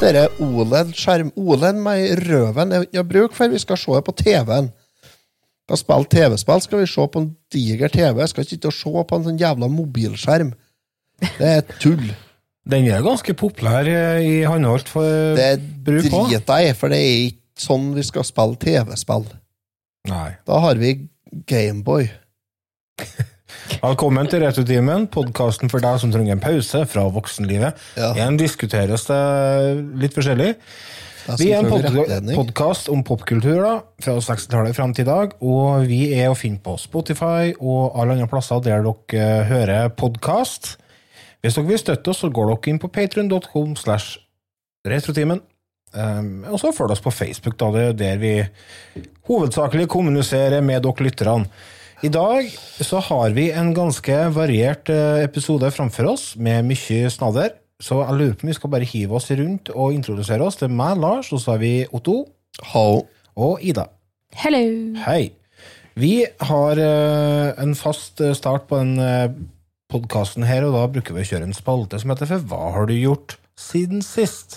I OLED-skjerm. OLED med røven er ikke noe bruk for. Vi skal se det på TV-en. Skal spille TV-spill, skal vi se på en diger TV. Jeg skal ikke sitte og se på en sånn jævla mobilskjerm. Det er tull. Den er ganske populær i håndholdt for Det bruk òg. driter jeg i, for det er ikke sånn vi skal spille TV-spill. Nei. Da har vi Gameboy. Velkommen til Retrotimen, podkasten for deg som trenger en pause fra voksenlivet. Ja. Igjen diskuteres det litt forskjellig. Det Vi er en podkast om popkultur da, fra 60-tallet fram til i dag. Og vi er å finne på Spotify og alle andre plasser der dere eh, hører podkast. Hvis dere vil støtte oss, så går dere inn på patreon.com slash retrotimen. Um, og så følg oss på Facebook, da, det er der vi hovedsakelig kommuniserer med dere lytterne. I dag så har vi en ganske variert eh, episode framfor oss, med mye snadder. Så jeg lurer på om vi skal bare hive oss rundt og introdusere oss. Det er meg, Lars, og så har vi Otto Hallo. og Ida. Hello! Hei. Vi har eh, en fast eh, start på den podkasten her, og da bruker vi å kjøre en spalte som heter For hva har du gjort siden sist?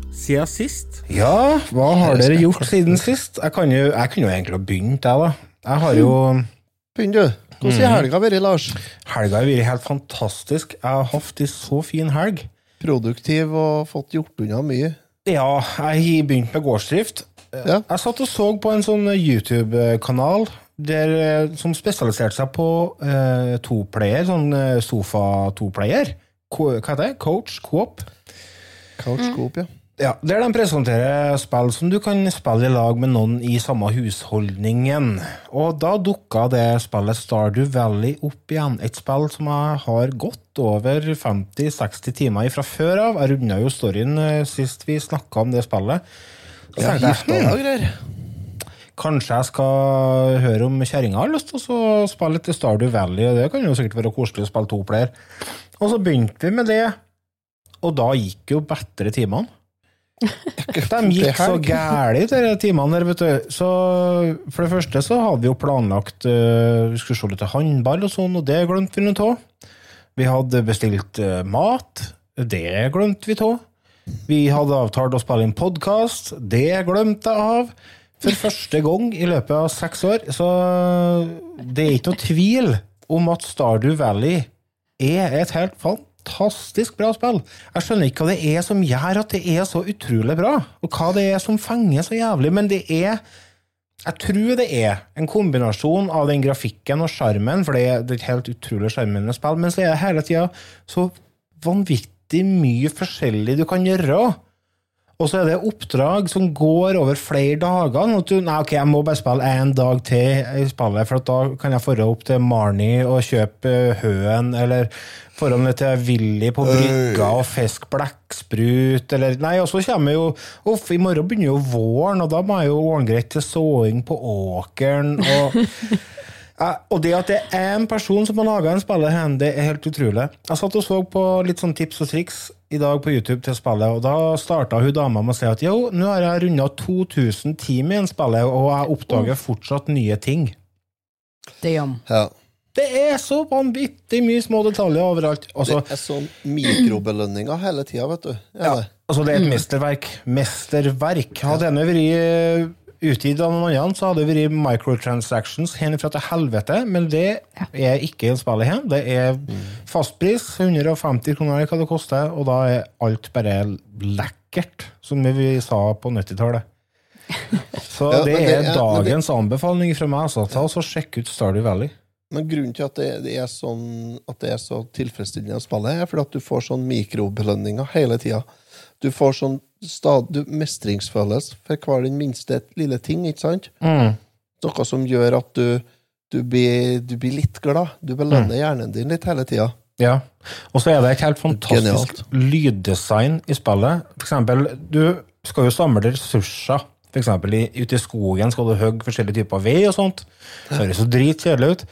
siden sist? Ja, hva har dere gjort siden sist? Jeg kan jo, jeg kunne jo egentlig ha begynt, jeg, da. Jeg har jo Begynn, du. Hvordan har helga vært, Lars? Helga har vært helt fantastisk. Jeg har hatt ei så fin helg. Produktiv og fått gjort unna mye. Ja, jeg har begynt med gårdsdrift. Ja. Jeg satt og så på en sånn YouTube-kanal eh, som spesialiserte seg på eh, toplayer, sånn eh, sofa-toplayer. Hva heter det? Coach? Coop? Coach Coop, ja. Ja, Der de presenterer spill som du kan spille i lag med noen i samme husholdningen. Og da dukka det spillet Stardew Valley opp igjen. Et spill som jeg har gått over 50-60 timer i fra før av. Jeg runda jo storyen eh, sist vi snakka om det spillet. Så Ja, tenkte jeg, deg. Kanskje jeg skal høre om kjerringa har lyst til å spille litt Stardew Valley. og Det kan jo sikkert være koselig å spille to player. Og så begynte vi med det, og da gikk jo bedre timene. De gikk så gæli, de timene der, vet du. Så for det første så hadde vi jo planlagt uh, Vi skulle se litt håndball og sånn, og det glemte vi av. Vi hadde bestilt uh, mat. Det glemte vi av. Vi hadde avtalt å spille inn podkast. Det glemte jeg av. For første gang i løpet av seks år. Så det er ikke noe tvil om at Stardew Valley er et helt fantastisk bra spill. Jeg skjønner ikke hva det er som gjør at det er så utrolig bra, og hva det er som fenger så jævlig, men det er jeg tror det er en kombinasjon av den grafikken og sjarmen, for det er et helt utrolig sjarmerende spill, men så er det hele tida så vanvittig mye forskjellig du kan gjøre. Og så er det oppdrag som går over flere dager. Nå du, nei, ok, jeg må bare spille én dag til i spillet, for at da kan jeg dra opp til Marnie og kjøpe høen, eller dra ned til Willy på brygga og fiske blekksprut, eller Nei, og så kommer jo Uff, i morgen begynner jo våren, og da må jeg jo ordne greit til såing på åkeren, og og det at det er én person som har laga en spiller, det er helt utrolig. Jeg satt og så på litt sånn tips og triks i dag på YouTube til spillet, og da starta hun dama med å si at jo, nå har jeg runda 2000 timer i en spillet, og jeg oppdager fortsatt nye ting. Damn. Ja. Det er så vanvittig mye små detaljer overalt. Altså, Det er sånn mikrobelønninger hele tida, vet du. Ja, ja, altså det er et mesterverk. Mesterverk. Hadde denne vært utgitt av noen andre, så hadde det vært microtransactions herfra til helvete, men det er ikke spillet her. Det er fastpris, 150 kroner eller hva det koster, og da er alt bare lekkert, som vi sa på 90-tallet. Så Så Ja, det det er dagens det- anbefaling fra meg. Altså. Ta og Sjekk ut Stardew Valley. Men grunnen til at det, det er sånn At det er så tilfredsstillende å spille, er fordi at du får sånn mikrobelønninger hele tida. Du får sånn stad, mestringsfølelse for hver den minste lille ting, ikke sant? Mm. Noe som gjør at du, du, blir, du blir litt glad. Du belønner hjernen din litt hele tida. Ja. Og så er det et helt fantastisk Genialt. lyddesign i spillet. For eksempel, du skal jo samle ressurser. For eksempel ute i skogen skal du hogge forskjellige typer vei og sånt. Det høres så dritkjedelig ut.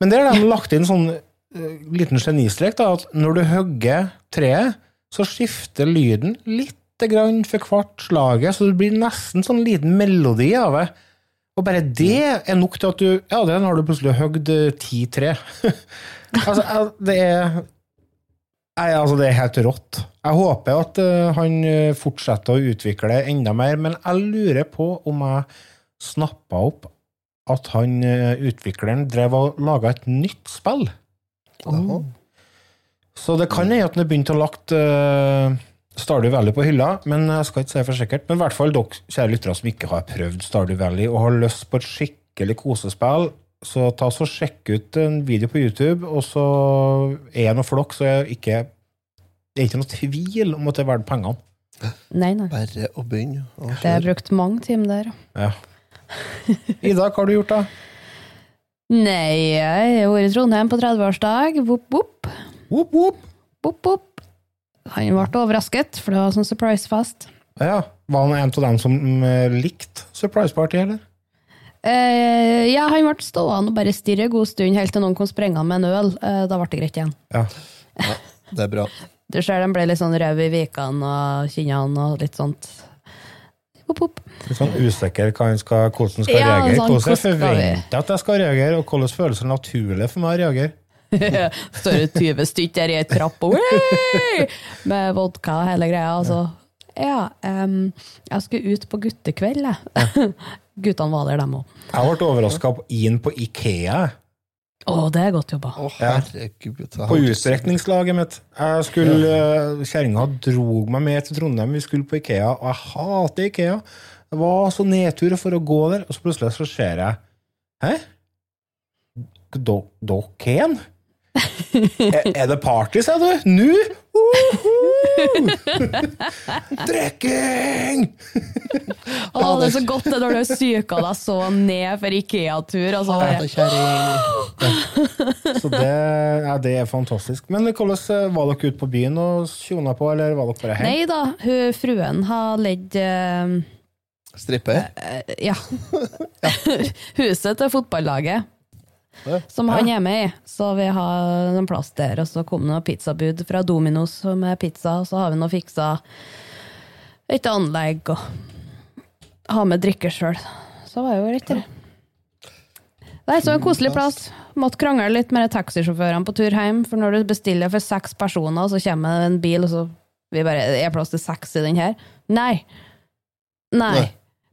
Men der har de lagt inn sånn eh, liten genistrek, da, at når du hogger treet, så skifter lyden litt grann for hvert slaget, så det blir nesten sånn liten melodi av det. Og bare det er nok til at du Ja, den har du plutselig hogd eh, ti tre. altså, eh, det er Nei, altså, det er helt rått. Jeg håper at eh, han eh, fortsetter å utvikle enda mer, men jeg lurer på om jeg snappa opp at han eh, utvikleren drev og laga et nytt spill. Oh. Så det kan hende at han har begynt å lagt uh, Stardew Valley på hylla, men jeg skal ikke si for sikkert. Men i hvert fall dere kjære lyttere som ikke har prøvd Stardew Valley og har lyst på et skikkelig kosespill, så ta så sjekk ut en video på YouTube, og så er det noe for dere, så er ikke, det er ikke noe tvil om at det er verdt pengene. Nei, nei. Bare å begynne. å Det er brukt mange timer der. Ja. Ida, hva har du gjort, da? Nei, jeg har vært i Trondheim på 30-årsdag. Vopp, vopp. Whoop, whoop. Whoop, whoop. Han ble overrasket, for det var sånn surprise-fest. Ja, Var han en av dem som mm, likte Surprise Party, eller? Eh, ja, han ble stående og bare stirre en god stund, helt til noen kom sprengende med en øl. Eh, da ble det greit igjen. Ja. Det er bra. Du ser de ble litt sånn røde i vikene og kinnene og litt sånt. Whoop, whoop. Litt sånn usikker hva han skal, hvordan skal Ja, reagere. sånn, Hvordan jeg forventer at jeg skal reagere, og hvordan føles det naturlig for meg å reagere. Står det 20 stykker der i ei trapp og med vodka og hele greia. Altså. Ja, um, jeg skulle ut på guttekveld, jeg. Guttene var der, dem òg. Jeg ble overraska inn på Ikea. Å, det er godt jobba. Oh, herregud. På utstrekningslaget mitt. Jeg skulle, eh, Kjerringa drog meg med til Trondheim, vi skulle på Ikea, og jeg hater Ikea. Det var så nedtur for å gå der, og så plutselig så ser jeg Hæ? Do- Dokken? Er, det party, sa du? Nå? Uhu! Drikking! Å, det er så godt det når du psyka deg så ned for Ikea-tur. Altså, Hate. Så det, ja, det er fantastisk. Men hvordan eh, var dere ute på byen og tjona på, eller var dere bare hjemme? Nei da, hun, fruen har ledd eh, Stripper? ja. huset til fotballaget. Ja. Som han er med i. Så vi har en plass der, og så kom det noen pizzabud fra Dominos med pizza, og så har vi nå fiksa et anlegg og ha med drikke sjøl. Så var det jo litt det. Nei, så en koselig plass. Måtte krangle litt med taxisjåførene på tur hjem, for når du bestiller for seks personer, så kommer det en bil, og så vi bare, Er plass til seks i den her? Nei. Nei. Nei.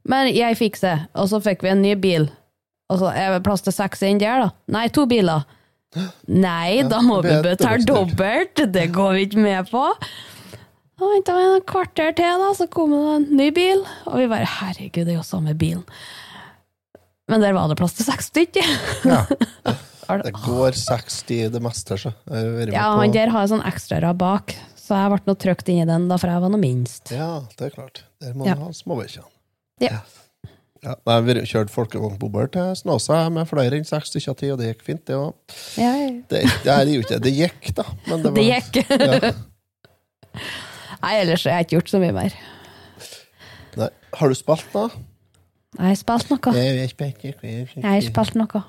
Men jeg fikser, og så fikk vi en ny bil. Og så er det plass til seks inn der, da? Nei, to biler. Nei, da må vi betale dobbelt. Det går vi ikke med på. Og venta vi en kvarter til, da, så kom det en ny bil. Og vi bare herregud, det er jo samme bilen. Men der var det plass til seks stykker. Ja. Det går 60 det meste, så. Ja, han der har sånn ekstrarad bak, så jeg ble nå trykt inn i den, da, for jeg var nå minst. Ja, det er klart. Der må Ja. du ha småbikkjene. Ja. Ja, vi har kjørt folkevognbobber til Snåsa med flere enn seks stykker til, og det gikk fint, det òg. Ja, Det, det ikke det. Det gikk, da. Men det, var, det gikk. Ja. Nei, ellers har jeg ikke gjort så mye mer. Nei. Har du spilt, da? Jeg har spilt noe. Jeg. Jeg har spilt noe.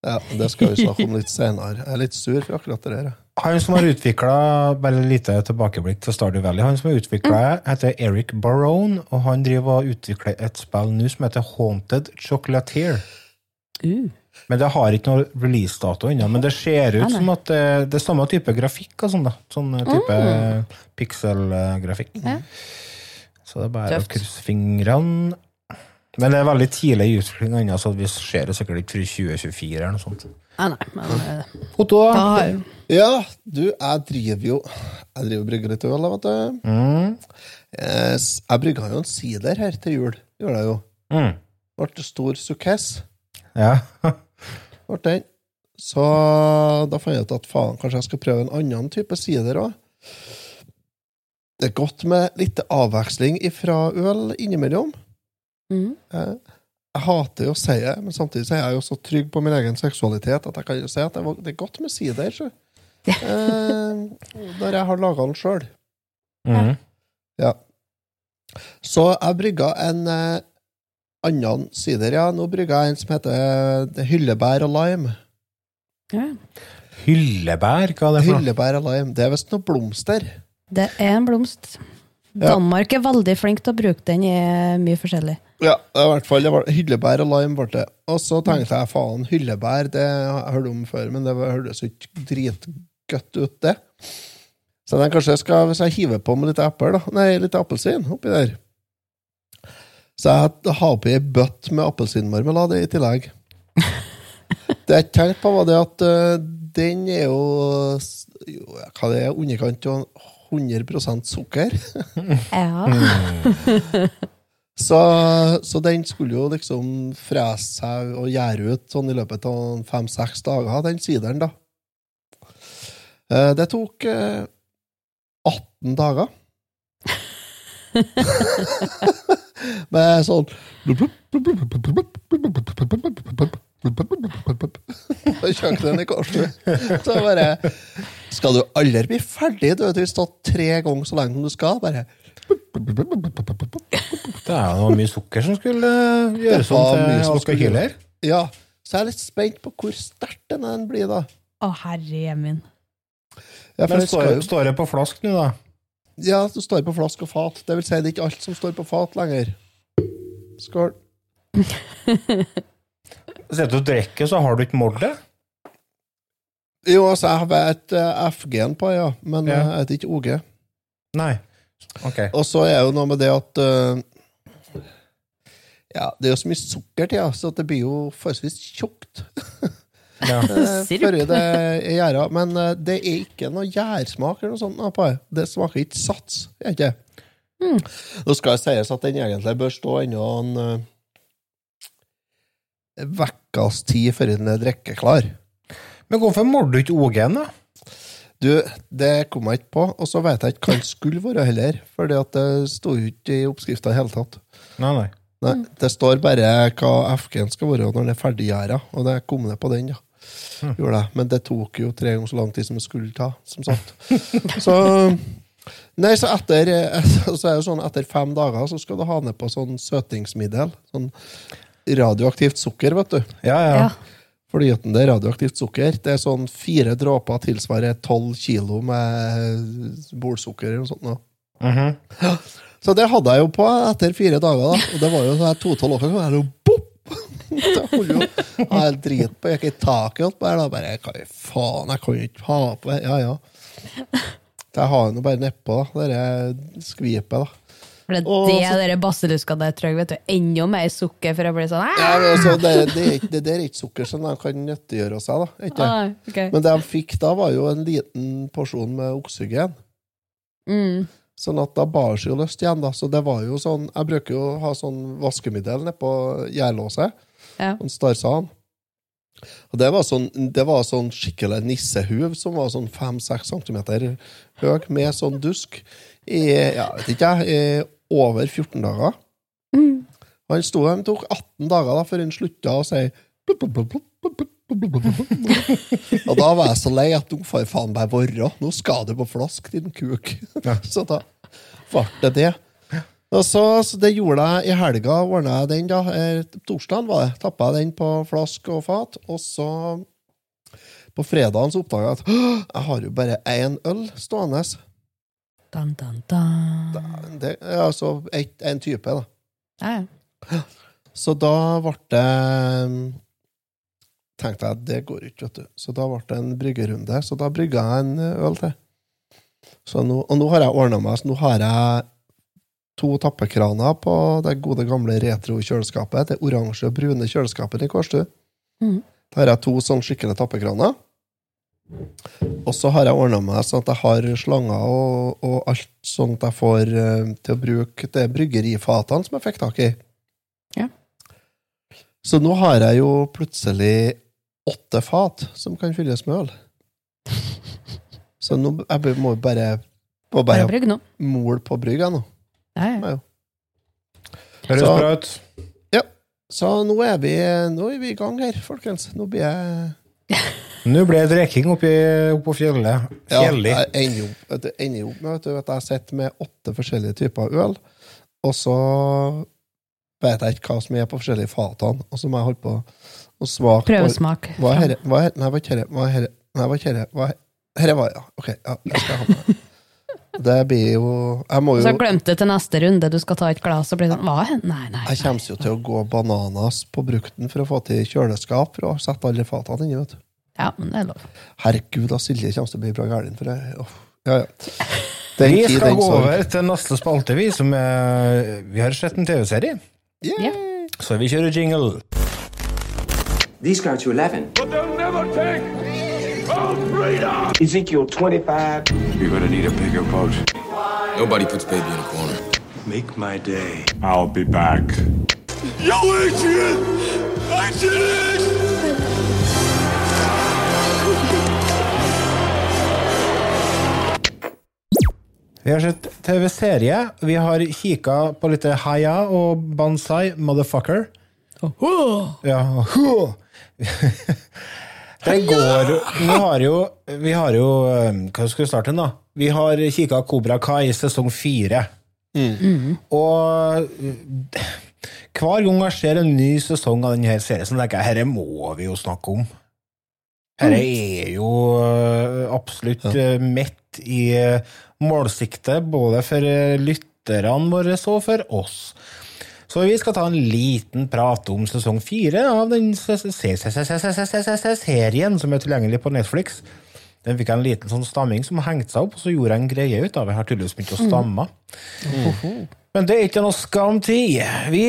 Ja, det skal vi snakke om litt senere. Jeg er litt sur for akkurat det der. Han som har utvikla Bare lite tilbakeblikk til Stardew Valley. Han som har utvikla heter Eric Barone, og han driver og utvikler et spill nå som heter Haunted Chocolatier. Uh. Men det har ikke noe releasedato ennå. Men det ser ut som at det, det er samme type grafikk og sånn, da. Sånn type Mm. pixel-grafikk. Ja. Så det er bare Tøft. å krysse fingrene. Men det er veldig tidlig i utviklinga ennå, så vi ser det sikkert ikke før 2024 eller noe sånt. Nei, nei, men eh, jeg Ja, du, jeg driver jo Jeg driver brygger litt øl, vet du. Mm. Eh, Jeg brygga jo en sider her til jul. Gjorde jeg jo. Mm. Ble stor sukkess. Ja. Ble den. Så da fant jeg ut at faen, kanskje jeg skal prøve en annen type sider òg. Det er godt med litt avveksling fra øl innimellom. Mm. Eh, Jeg hater jo å si det, men samtidig så er jeg jo så trygg på min egen seksualitet at jeg kan jo si at det var- det er godt med sider. Så. Eh, når jeg har laga den sjøl. Mm. Ja. Så jeg brygga en eh, annen sider, ja. Nå brygga jeg en som heter eh, hyllebær og lime. Ja. Hyllebær, hva er det for noe? Hyllebær og lime. Det er visst noe blomster. Det er en blomst. Ja. Danmark er veldig flink til å bruke den i mye forskjellig. Ja, i hvert fall. Det var hyllebær og lime ble det. Og så tenkte jeg faen, hyllebær, det har jeg hørt om før, men det var- hørtes jo ikke dritgodt ut, det. Så den kanskje jeg skal, hvis jeg hiver på med litt eple, da, nei, litt appelsin oppi der. Så jeg har oppi ei bøtte med appelsinmarmelade i tillegg. Det jeg tenkte på, var det at uh, den er jo, jo hva det er, underkant av 100% sukker. Ja. Så, så den skulle jo liksom frese seg og gjære ut sånn i løpet av fem-seks dager, den sideren, da. Eh, Det tok eh, 18 dager. Med sånn kjøkkenet i korset. Så bare Skal du aldri bli ferdig? Du har stått tre ganger så lenge som du skal. Bare Det er jo mye sukker som skulle eh, gjøres om til som. Ja, så jeg er litt spent på hvor sterkt den blir, da. Å, herre min. Ja, for Men står, står det på flask nå, da? ja, det står på flask og fat. Det vil si, det er ikke alt som står på fat lenger. Skål. Sitter du og drikker, så har du ikke målt det? Jo, altså, jeg har et FG-en på, ja, men Ja. eh, jeg heter ikke OG. Nei. Ok. Og så er jo noe med det at eh, Ja, det er jo så mye sukker til, ja, så det blir jo forholdsvis tjukt. Ja. eh, Sirup. Det er gjæra. Men eh, det er ikke noe gjærsmak eller noe sånt på det. Det smaker ikke sats. Ikke det? Mm. Nå skal det sies at den egentlig bør stå ennå en uh, vekkas tid før den er drikkeklar. Men hvorfor må du ikke OG-en, da? Du, det kom jeg ikke på, og så vet jeg ikke hva den skulle være heller, for det sto jo ikke i oppskrifta i hele tatt. Nei, nei. Nei, Det står bare hva FG-en skal være når den er ferdiggjæra, og det kom ned på den, ja. Gjorde det. Men det tok jo tre ganger så lang tid som det skulle ta, som sagt. Så Nei, så etter Så er det sånn etter fem dager så skal du ha ned på sånn søtingsmiddel. Sånn radioaktivt sukker, vet du. Ja, ja. Ja. Fordi at det er radioaktivt sukker. Det er sånn fire dråper tilsvarer tolv kilo med bolsukker eller noe sånt. nå. Mhm. Så det hadde jeg jo på etter fire dager, da. Og det var jo sånn to-tolv år, så var det! Det holdt jo jeg drit på, jeg gikk i taket opp der, da. Bare, hva i faen, jeg kan jo ikke ha på Ja, ja. Jeg har jo nå bare nedpå. Det skvipet, da. For det er Og det så- basilluska der trenger, vet du. Enda mer sukker for å bli sånn Ja, altså, det, det, er ikke- det der er ikke sukker som de kan nyttiggjøre seg, da. Ah, okay. Men det de fikk da, var jo en liten porsjon med oksygen. Mm. Sånn at da bar seg jo lyst igjen, da. Så det var jo sånn Jeg bruker jo å ha sånn vaskemiddel nedpå gjærlåset. Ja. Sånn starsan. Og det var sånn, det var sånn skikkelig nissehuv som var sånn fem-seks centimeter høy, med sånn dusk, i ja, vet ikke jeg, i over 14 dager. Mm. Han sto der, det tok 18 dager da, før han slutta å si Og da var jeg så lei at nå får jeg faen meg være. Nå skal du på flask, din kuk. så da ble det det. Og så, så Det gjorde jeg i helga. ordna jeg den da. Eh, Torsdagen var det. Tappa jeg den på flask og fat. Og så på fredagen så oppdaga jeg at jeg har jo bare én øl stående. Dun, dun, dun. Det er altså en type, da. Ja, ja. Så da ble det tenkte jeg at det går ikke, vet du. Så da ble det en bryggerunde. Så da brygga jeg en øl til. Så nå, og nå har jeg ordna meg. Så nå har jeg to tappekraner på det gode, gamle retro-kjøleskapet. Det oransje og brune kjøleskapet i Kårstø. Mm. Da har jeg to sånn skikkelig tappekraner. Og så har jeg ordna meg sånn at jeg har slanger og, og alt sånn at jeg får eh, til å bruke det bryggerifatene som jeg fikk tak i. Ja. Så nå har jeg jo plutselig åtte fat som kan fylles med øl. Så nå jeg må bare, må Bare bare brygg nå. mole på brygg, jeg nå. Ja, ja. Høres Så- bra ut. Så nå er, vi, nå er vi i gang her, folkens. Nå blir jeg Nå ble det reking oppe på fjellet. Ja, Fjellig. jeg ender opp med at jeg sitter med åtte forskjellige typer øl, og så vet jeg ikke hva som er på forskjellige fatene, og så må jeg holde på og svak Prøvesmak. Hva er herre? Hva er, nei, hva er herre? Hva er herre? Nei, hva er herre? Hva er herre var ja. Ok, ja, jeg skal ha med. Det blir jo Jeg må jo så jo glemte du til neste runde, du skal ta et glass og bli sånn Hva? Nei, nei. Jeg kommer jo til å gå bananas på brukten for å få til kjøleskap for å sette alle fatene inni, vet du. Ja, men det er lov. Herregud, da Silje kommer til å bli bra gæren, for det. Oh, Ja, ja. Den Vi skal gå over til neste spalte, vi, som er Vi har sett en TV-serie, Yeah. Ja. så vi kjører jingle. These go to 11. But they'll never take our freedom! Ezekiel 25. You're gonna need a bigger boat. Nobody puts baby in a corner. Make my day. I'll be back. Yo, Adrian! Adrian! Vi har sett TV-serie. Vi har kikka på litt Haya og Banzai, motherfucker. Ja. Det går Vi har jo, vi har jo um, Hva skal vi starte med, da? Vi har kikka Kobra Kai sesong fire. Og uh, hver gang jeg ser en ny sesong av denne serien, så tenker jeg dette må vi jo snakke om. Dette er jo uh, absolutt ja. midt i uh, målsiktet, både for lytterne våre og for oss. Så vi skal ta en liten prat om sesong fire av den serien som er tilgjengelig på Netflix. Den fikk jeg en liten sånn stamming som hengte seg opp, og så gjorde jeg en greie ut av det. Jeg har tydeligvis begynt å stamme. Men det er ikke noe skam tid. Vi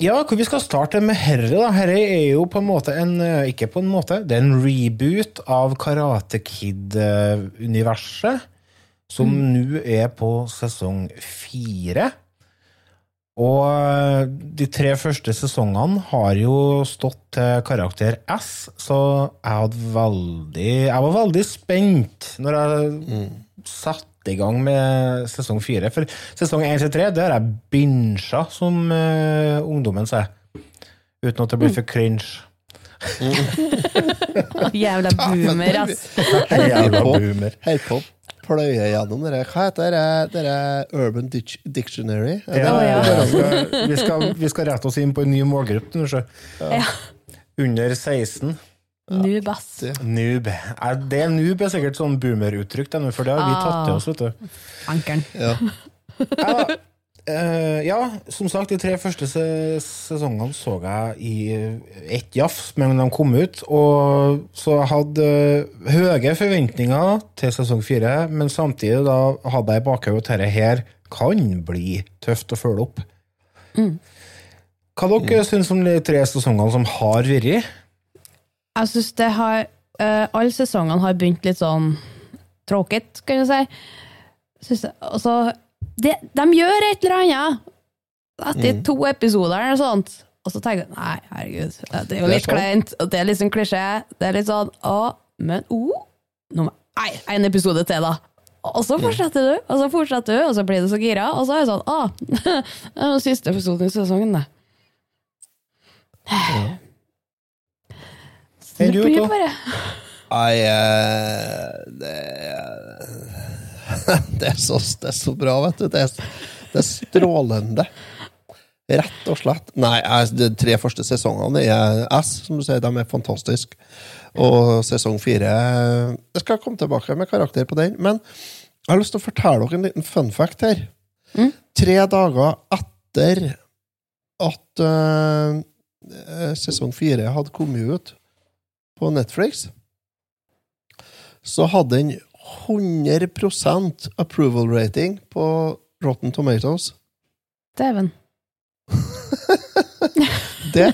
ja, hvor vi skal starte med herre, da. Herre er jo på en måte en Ikke på en måte, det er en reboot av Karate Kid-universet. Som mm. nå er på sesong fire. Og eh, de tre første sesongene har jo stått til karakter S, så jeg, hadde veldig, jeg var veldig spent når jeg satte i gang med sesong fire. For sesong én til tre har jeg binsja, som uh, ungdommen sier. Uten at det blir for cringe. Jævla boomer, ass. Jævla boomer. Helt Herpå pløye gjennom dere. Hva heter det? Dere Urban Dictionary? Er det- Ja, ja. Vi, skal, vi, skal, vi skal rette oss inn på en ny målgruppe. Ja. Under 16. Noob, ass. Noob. Er det noob er sikkert sånn boomeruttrykk, det, for det har vi tatt til oss. vet du. Ankeren. Ja. Ja, eh, ja, som sagt, de tre første sesongene så jeg i ett jafs med en de kom ut. Og så jeg hadde uh, høye forventninger til sesong fire, men samtidig da hadde jeg i bakhodet at dette her kan bli tøft å følge opp. Hva dere syns om de tre sesongene som har vært? Jeg syns det har uh, Alle sesongene har begynt litt sånn tråkigt, kan du si. Synes jeg, altså, det, de gjør et eller annet etter to episoder eller sånt. Og så tenker jeg nei, herregud, det er jo litt kleint, og det er litt sånn klisjé. Det er litt sånn å, men oh, nå Nei, en episode til, da. Og så fortsetter du, og så fortsetter du, og så blir du så gira, og så er det sånn Å, det er den siste episoden i sesongen, det. Så det blir bare Nei, eh, det det, er så, det er så bra, vet du. Det er, det er strålende. Rett og slett. Nei, jeg- de tre første sesongene er S, som du sier, de er fantastiske. Og sesong fire Jeg skal komme tilbake med karakter på den, men jeg har lyst til å fortelle dere en liten fun fact her. Tre dager etter at eh, sesong fire hadde kommet ut på Netflix, så hadde den 100% approval rating på Rotten Tomatoes. Dæven. Det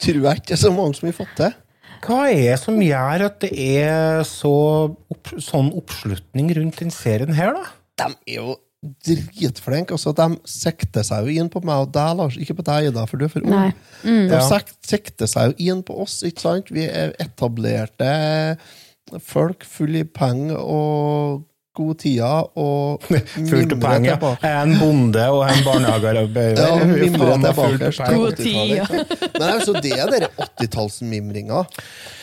tror jeg ikke er så mange som har fått til. Hva er det som gjør at det er så opp, sånn oppslutning rundt den serien her, da? De er jo dritflinke. Altså, de sikter seg jo inn på meg og deg, Lars. Ikke på deg, Ida, for du er for ung. Mm. De Ja. sikter seg jo inn på oss, ikke sant? Vi er etablerte folk, fulle i penger og god tida, og Fullt av penger. tilbake. En bonde og en barnehagearbeider. Ja, fullt tilbake. poeng. God til tid, 80-tallet. Men altså, det er den 80-tallsmimringa.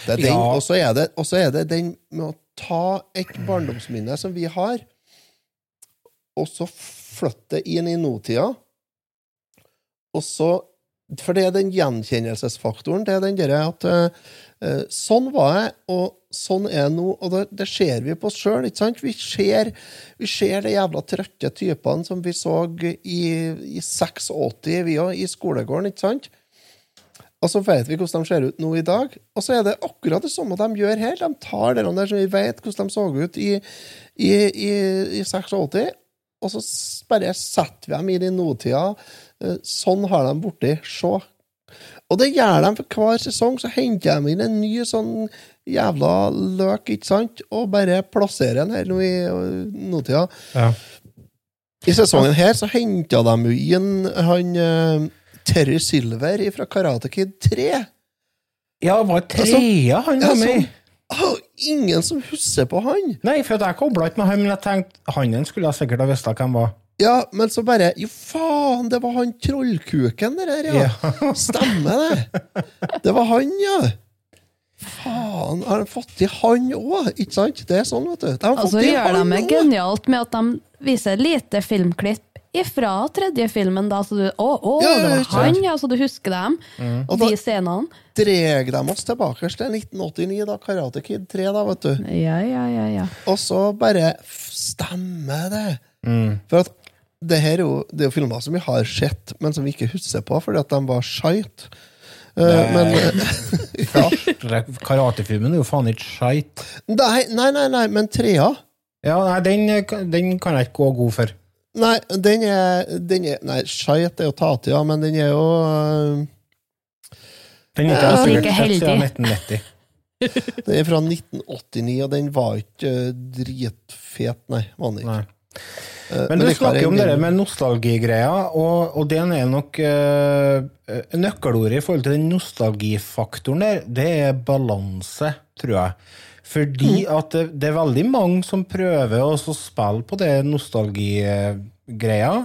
Det er den, Ja. Og så er, det- så er den med å ta et barndomsminne som vi har, og så flytte det inn i nåtida. Og så For det er den gjenkjennelsesfaktoren. Det er den derre at eh, Sånn var jeg, og sånn er jeg nå. Og det, det ser vi på oss sjøl. Vi ser, vi ser de jævla trøtte typene som vi så i, i 86, vi òg, i skolegården, ikke sant? Og så vet vi hvordan de ser ut nå i dag. Og så er det akkurat det samme de gjør her. De tar det der som vi vet hvordan de så ut i, i, i, i 86, og så bare setter vi dem i de nåtida. Eh, Sånn har de borti. Se. Og det gjør de for hver sesong. Så henter de inn en ny sånn jævla løk, ikke sant? Og bare plasserer den her nå i nåtida. Ja. I sesongen her så henta de jo inn han uh, Terry Silver fra Karate Kid 3. Ja, det var trea han Ja, var med i. ingen som husker på han! Nei, for jeg kobla ikke med han, men jeg tenkte han skulle jeg sikkert ha visst hvem var. Ja, men så bare Jo, faen, det var han trollkuken der, ja. Stemmer det. Det var han, ja. Faen, har de fått til han òg? Ikke sant? Det er sånn, vet du. De har Og så til gjør de det genialt med at de viser lite filmklipp ifra tredje filmen, da, så du Å, å, Ja, ja, det var han, ja, så du husker dem. Og De scenene. dreg de oss tilbake til 1989, da Karate Kid 3, da, vet du. Ja, ja, ja, ja. Og så bare Stemmer det? For at det her er jo, det er jo filmer som vi har sett, men som vi ikke husker på fordi at de var shite. Eh, men ja. Karatefilmen er jo faen ikke skeit. nei, nei, nei, nei, men trea Ja, nei, den, den kan jeg ikke gå god for. Nei, den er, den er Nei, shite er jo ta til, ja, men den er jo øh, Den er ikke jeg sikkert sett siden heldig. 1990. Den er fra 1989, og den var ikke øh, dritfet, nei. Var den ikke. Nei. Eh, Men du snakker snakker om den- det med nostalgigreia, og, og den er nok uh, Nøkkelordet i forhold til den nostalgifaktoren der, det er balanse, tror jeg. Fordi at det, det er veldig mange som prøver å spille på det nostalgigreia,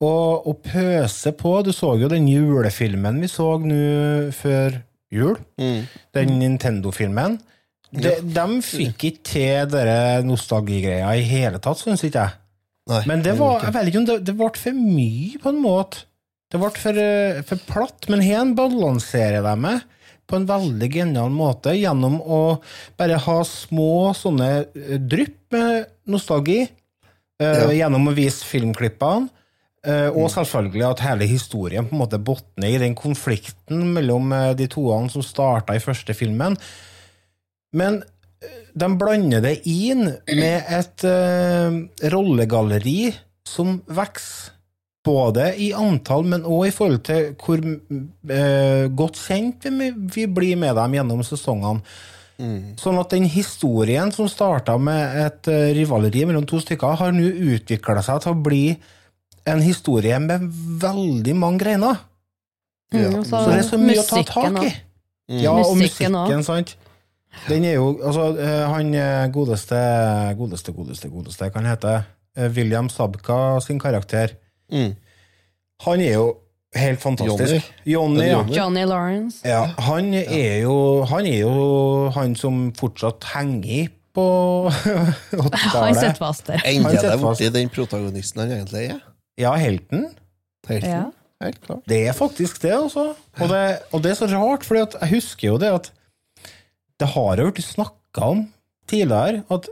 og, og pøse på. Du så jo den julefilmen vi så nå før jul, den Nintendo-filmen. De, de fikk ikke til dere nostalgigreia i hele tatt, syns ikke jeg. Nei, Men det var, jeg vet ikke om det, det ble for mye, på en måte. Det ble for, eh, for platt, men her balanserer de med på en veldig genial måte gjennom å bare ha små sånne eh, drypp med nostalgi, eh, Ja. gjennom å vise filmklippene, Uh, og selvfølgelig at hele historien på en måte botner i den konflikten mellom de toene som starta i første filmen. Men de blander det inn med et uh, rollegalleri som vokser. Både i antall, men òg i forhold til hvor uh, godt kjent vi, vi blir med dem gjennom sesongene. Sånn at den historien som starta med et uh, rivaleri mellom to stykker, har nå utvikla seg til å bli en historie med veldig mange greiner. Ja. Mm, Så det er så mye å ta tak i. Ja, og Musikken musikken, sant. Den er jo Altså, eh, han eh, godeste, godeste, godeste, godeste, kan hete eh, William Sabka sin karakter. Mm. Han er jo helt fantastisk. Johnny, ja. Johnny. Johnny Lawrence. ja. Han er jo Han er jo han som fortsatt henger på Han 80-tallet. sitter fast der. Han det sitter borti den protagonisten han egentlig er? Ja, helten. helten. Ja. helt klart. Det er faktisk det, altså. Og det, og det er så rart, for jeg husker jo det at det har jo blitt snakka om tidligere, at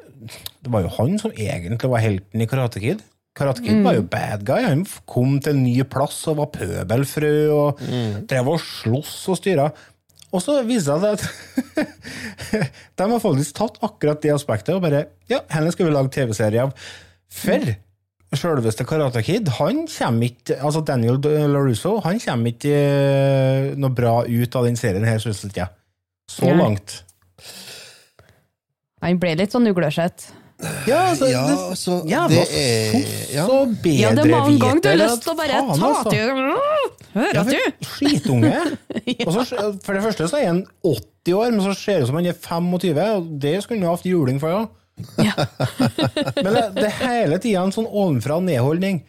det var jo han som egentlig var helten i Karate Kid. Karate Kid var jo bad guy. Han kom til en ny plass og var pøbelfrø og drev og sloss og styra. Og så viser det seg at de har faktisk tatt akkurat det aspektet og bare Ja, henne skal vi lage TV-serie av. For Selveste Karate Kid, han kommer ikke Altså Daniel LaRusso, han kommer ikke eh, noe bra ut av den serien her, syns ikke jeg. Så langt. Han ble litt sånn uglesett. Ja, altså, Ja, det, ja, jævla det er ja. så bedre Ja, det er mange ganger du har lyst til å bare faen, ta altså. til Hører Ja, du? Skitunge. Og så, for det første så er han 80 år, men så ser det ut som han er 25, og det skulle han jo hatt juling for, ja. men det, det er hele tida en sånn ovenfra og ned-holdning.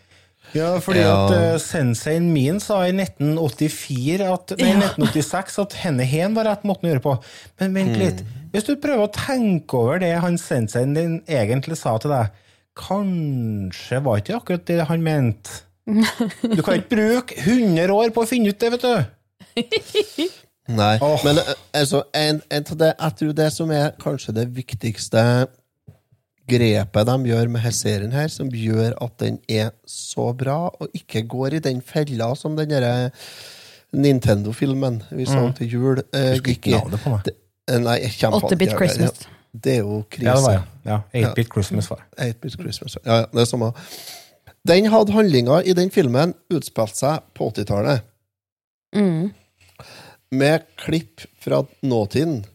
Ja, fordi Ja. at uh, senseien min sa i 1984 at, nei, 1986 at henne hen var rett måten å gjøre på. Men vent litt. Hvis du prøver å tenke over det han senseien din egentlig sa til deg, kanskje var ikke akkurat det han mente. Du kan ikke bruke 100 år på å finne ut det, vet du. Nei, oh. men eh, altså, en, en det, jeg tror det som er kanskje det viktigste grepet de gjør med her serien her, som gjør at den er så bra, og ikke går i den fella som den derre Nintendo-filmen vi så til jul eh, gikk i. Eh, Nei, jeg kommer faen 8-bit ikke- Christmas. Det er jo krise. Ja, det var jeg. Ja, 8-bit Christmas var 8-bit Christmas. Ja, ja, det er samme. Den hadde handlinga i den filmen utspilt seg på 80-tallet, Mm. med klipp fra nåtiden.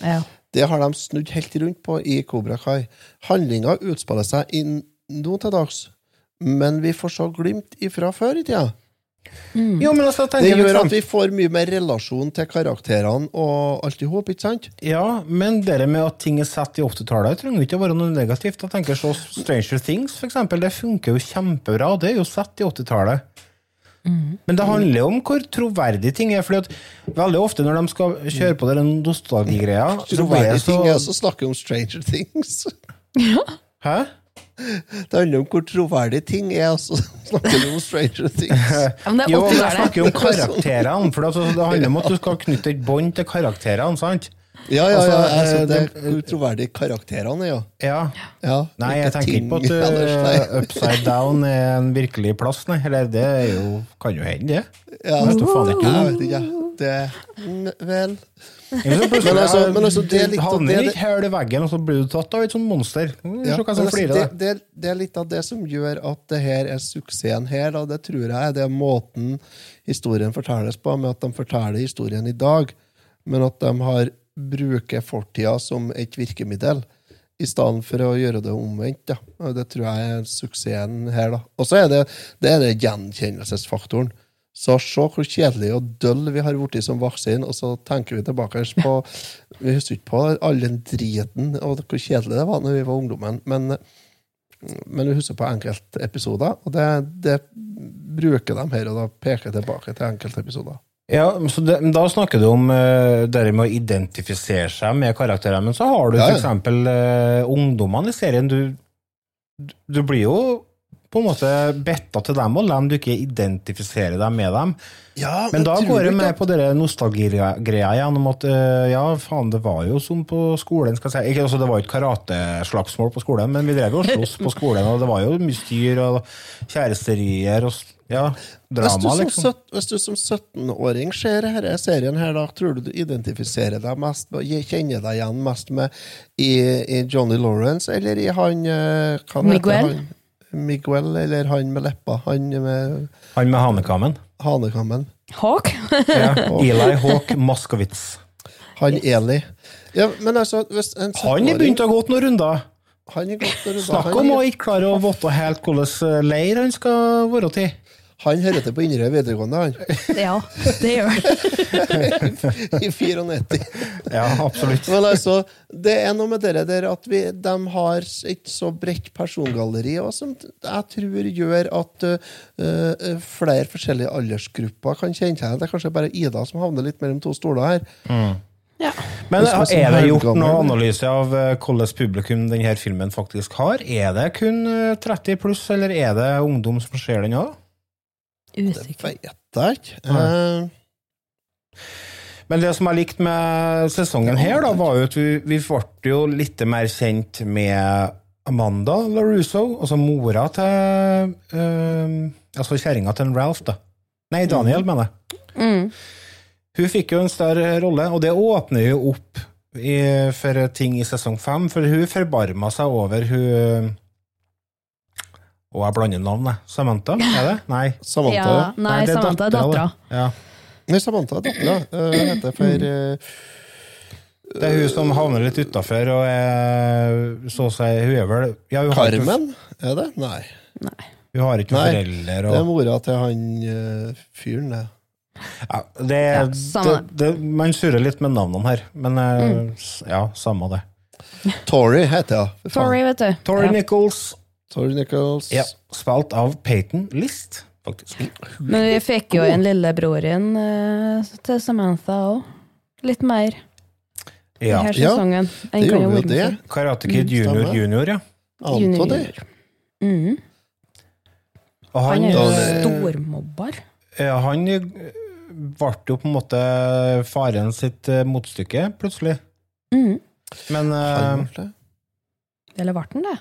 Ja. Det har de snudd helt rundt på i Cobra Kai. Handlinga utspiller seg i nå til dags, men vi får så glimt ifra før i tida. Jo, men altså, Det gjør at vi får mye mer relasjon til karakterene og alt i hop, ikke sant? Ja, men det med at ting er satt i 80-tallet, trenger jo ikke å være noe negativt. Jeg tenker så Stranger Things, for eksempel, det funker jo kjempebra. Det er jo satt i 80-tallet. Men det handler jo om hvor troverdig ting er. Fordi at veldig ofte når de skal kjøre på den nostalgigreia Troverdige så... ting er så også å snakke om Stranger Things. Hæ? Det handler om hvor troverdige ting er, og så snakker om Stranger Things. Ja, men det er Jo, men jeg snakker jo om karakterene. For altså, det handler om at du skal knytte et bånd til karakterene, sant? Ja, ja, ja. Altså, Altså, eh, det er utroverdig karakterene jo ja. Ja. ja. Nei, jeg tenker ikke på at uh. Upside Down er en virkelig plass, nei. Eller det jo, kan jo hende, det. Ja, vet du faen ikke. Jeg vet ikke. Det mm, Vel. Men, altså- men altså, det er litt av det- her i veggen, og så blir du tatt av et sånt monster. Mm, Ja, altså, det, det, det er litt av det som gjør at det her er suksessen her. Da. Det tror jeg det er måten historien fortelles på, med at de forteller historien i dag, men at de har bruker fortida som et virkemiddel. I stedet for å gjøre det omvendt. Da. Det tror jeg er suksessen her. Og så er det, det er det gjenkjennelsesfaktoren. Så se hvor kjedelig og døll vi har blitt som voksen, og så tenker vi tilbake på Vi husker ikke på all den driten og hvor kjedelig det var når vi var ungdommen, men, men vi husker på enkeltepisoder, og det, det bruker de her, og da peker jeg tilbake til enkeltepisoder. Ja, så det, Da snakker du om uh, det med å identifisere seg med karakterene, men så har du Ja, ja. f.eks. uh, ungdommene i serien. Du, du blir jo på en måte betta til dem og lem du ikke identifiserer deg med dem. Ja, Men da går du jeg med at- på den nostalgigreia igjen om at eh, ja, faen, det var jo som på skolen. skal jeg si. Ikke, altså, det var jo ikke karateslagsmål på skolen, men vi drev jo og sloss på skolen, og det var jo mye styr og kjæresterier og ja, drama, som liksom. hvis du som 17-åring ser denne serien, her, da tror du du identifiserer deg mest kjenner deg igjen mest med i, i Johnny Lawrence, eller i han eh, hva heter Miguel? Han? Miguel, eller han med leppa? Han med Han med hanekammen. hanekammen? Hawk? Ja, Eli Hawk Moskowitz. Han Eli. Ja, men altså, hvis en Han er begynt å gå gått noen runder. Han er gått noen runder. Snakk om å ikke klare å vite helt hvilken leir han skal være til. Han hører til på Inderøy videregående, han. Ja, det gjør han. I 94. Ja, absolutt. Men altså, det er noe med det der at vi, de har et så bredt persongalleri, også, som jeg tror gjør at uh, uh, flere forskjellige aldersgrupper kan kjenne seg igjen. Det er kanskje bare Ida som havner litt mellom to stoler her. Ja. Men er er det gjort noen analyse av eh, hvordan publikum denne filmen faktisk har? Er det kun eh, 30 pluss, eller er det ungdom som ser den òg? Det vet jeg ikke. Eh, Men det som jeg likte med sesongen her, da, var jo at vi, vi ble jo litt mer kjent med Amanda LaRusso, altså mora til eh, Altså kjerringa til en Ralph, da. Nei, Daniel, mener jeg. Mm. Hun fikk jo en større rolle, og det åpner jo opp i, for ting i sesong fem, for hun forbarma seg over hun Og jeg blander navn, jeg. Samantha, er det? Nei. Samantha, Ja, nei, det er Samantha er dattera. Ja. Nei, Samantha er dattera. Uh, heter for uh, Det er hun som havner litt utafor og er så å si Hun er vel ja, hun Carmen? ikke- Carmen, er det? Nei. Hun har ikke Nei, noen foreldre. Det er mora til han uh, fyren, det. ja, det, Ja, det, samme. det, man surrer litt med navnene her, men uh, mm. ja, samme det. Tori heter hun. Tori. Vet du. Tori Ja. Nichols. Tori Nichols. Ja, spilt av Peyton List, faktisk. Men vi fikk jo en lillebroren uh, til Samantha òg. Litt mer Ja. Ja, sesongen. det gjorde vi jo det. Karate Kid Junior stemmer. Junior, ja. Junior, det. junior. Mhm. Og Han han, er jo eh, stormobber. ja, han eh, ble jo på en måte faren sitt eh, motstykke, plutselig. Mm. Men eh, det. Eller ble han det?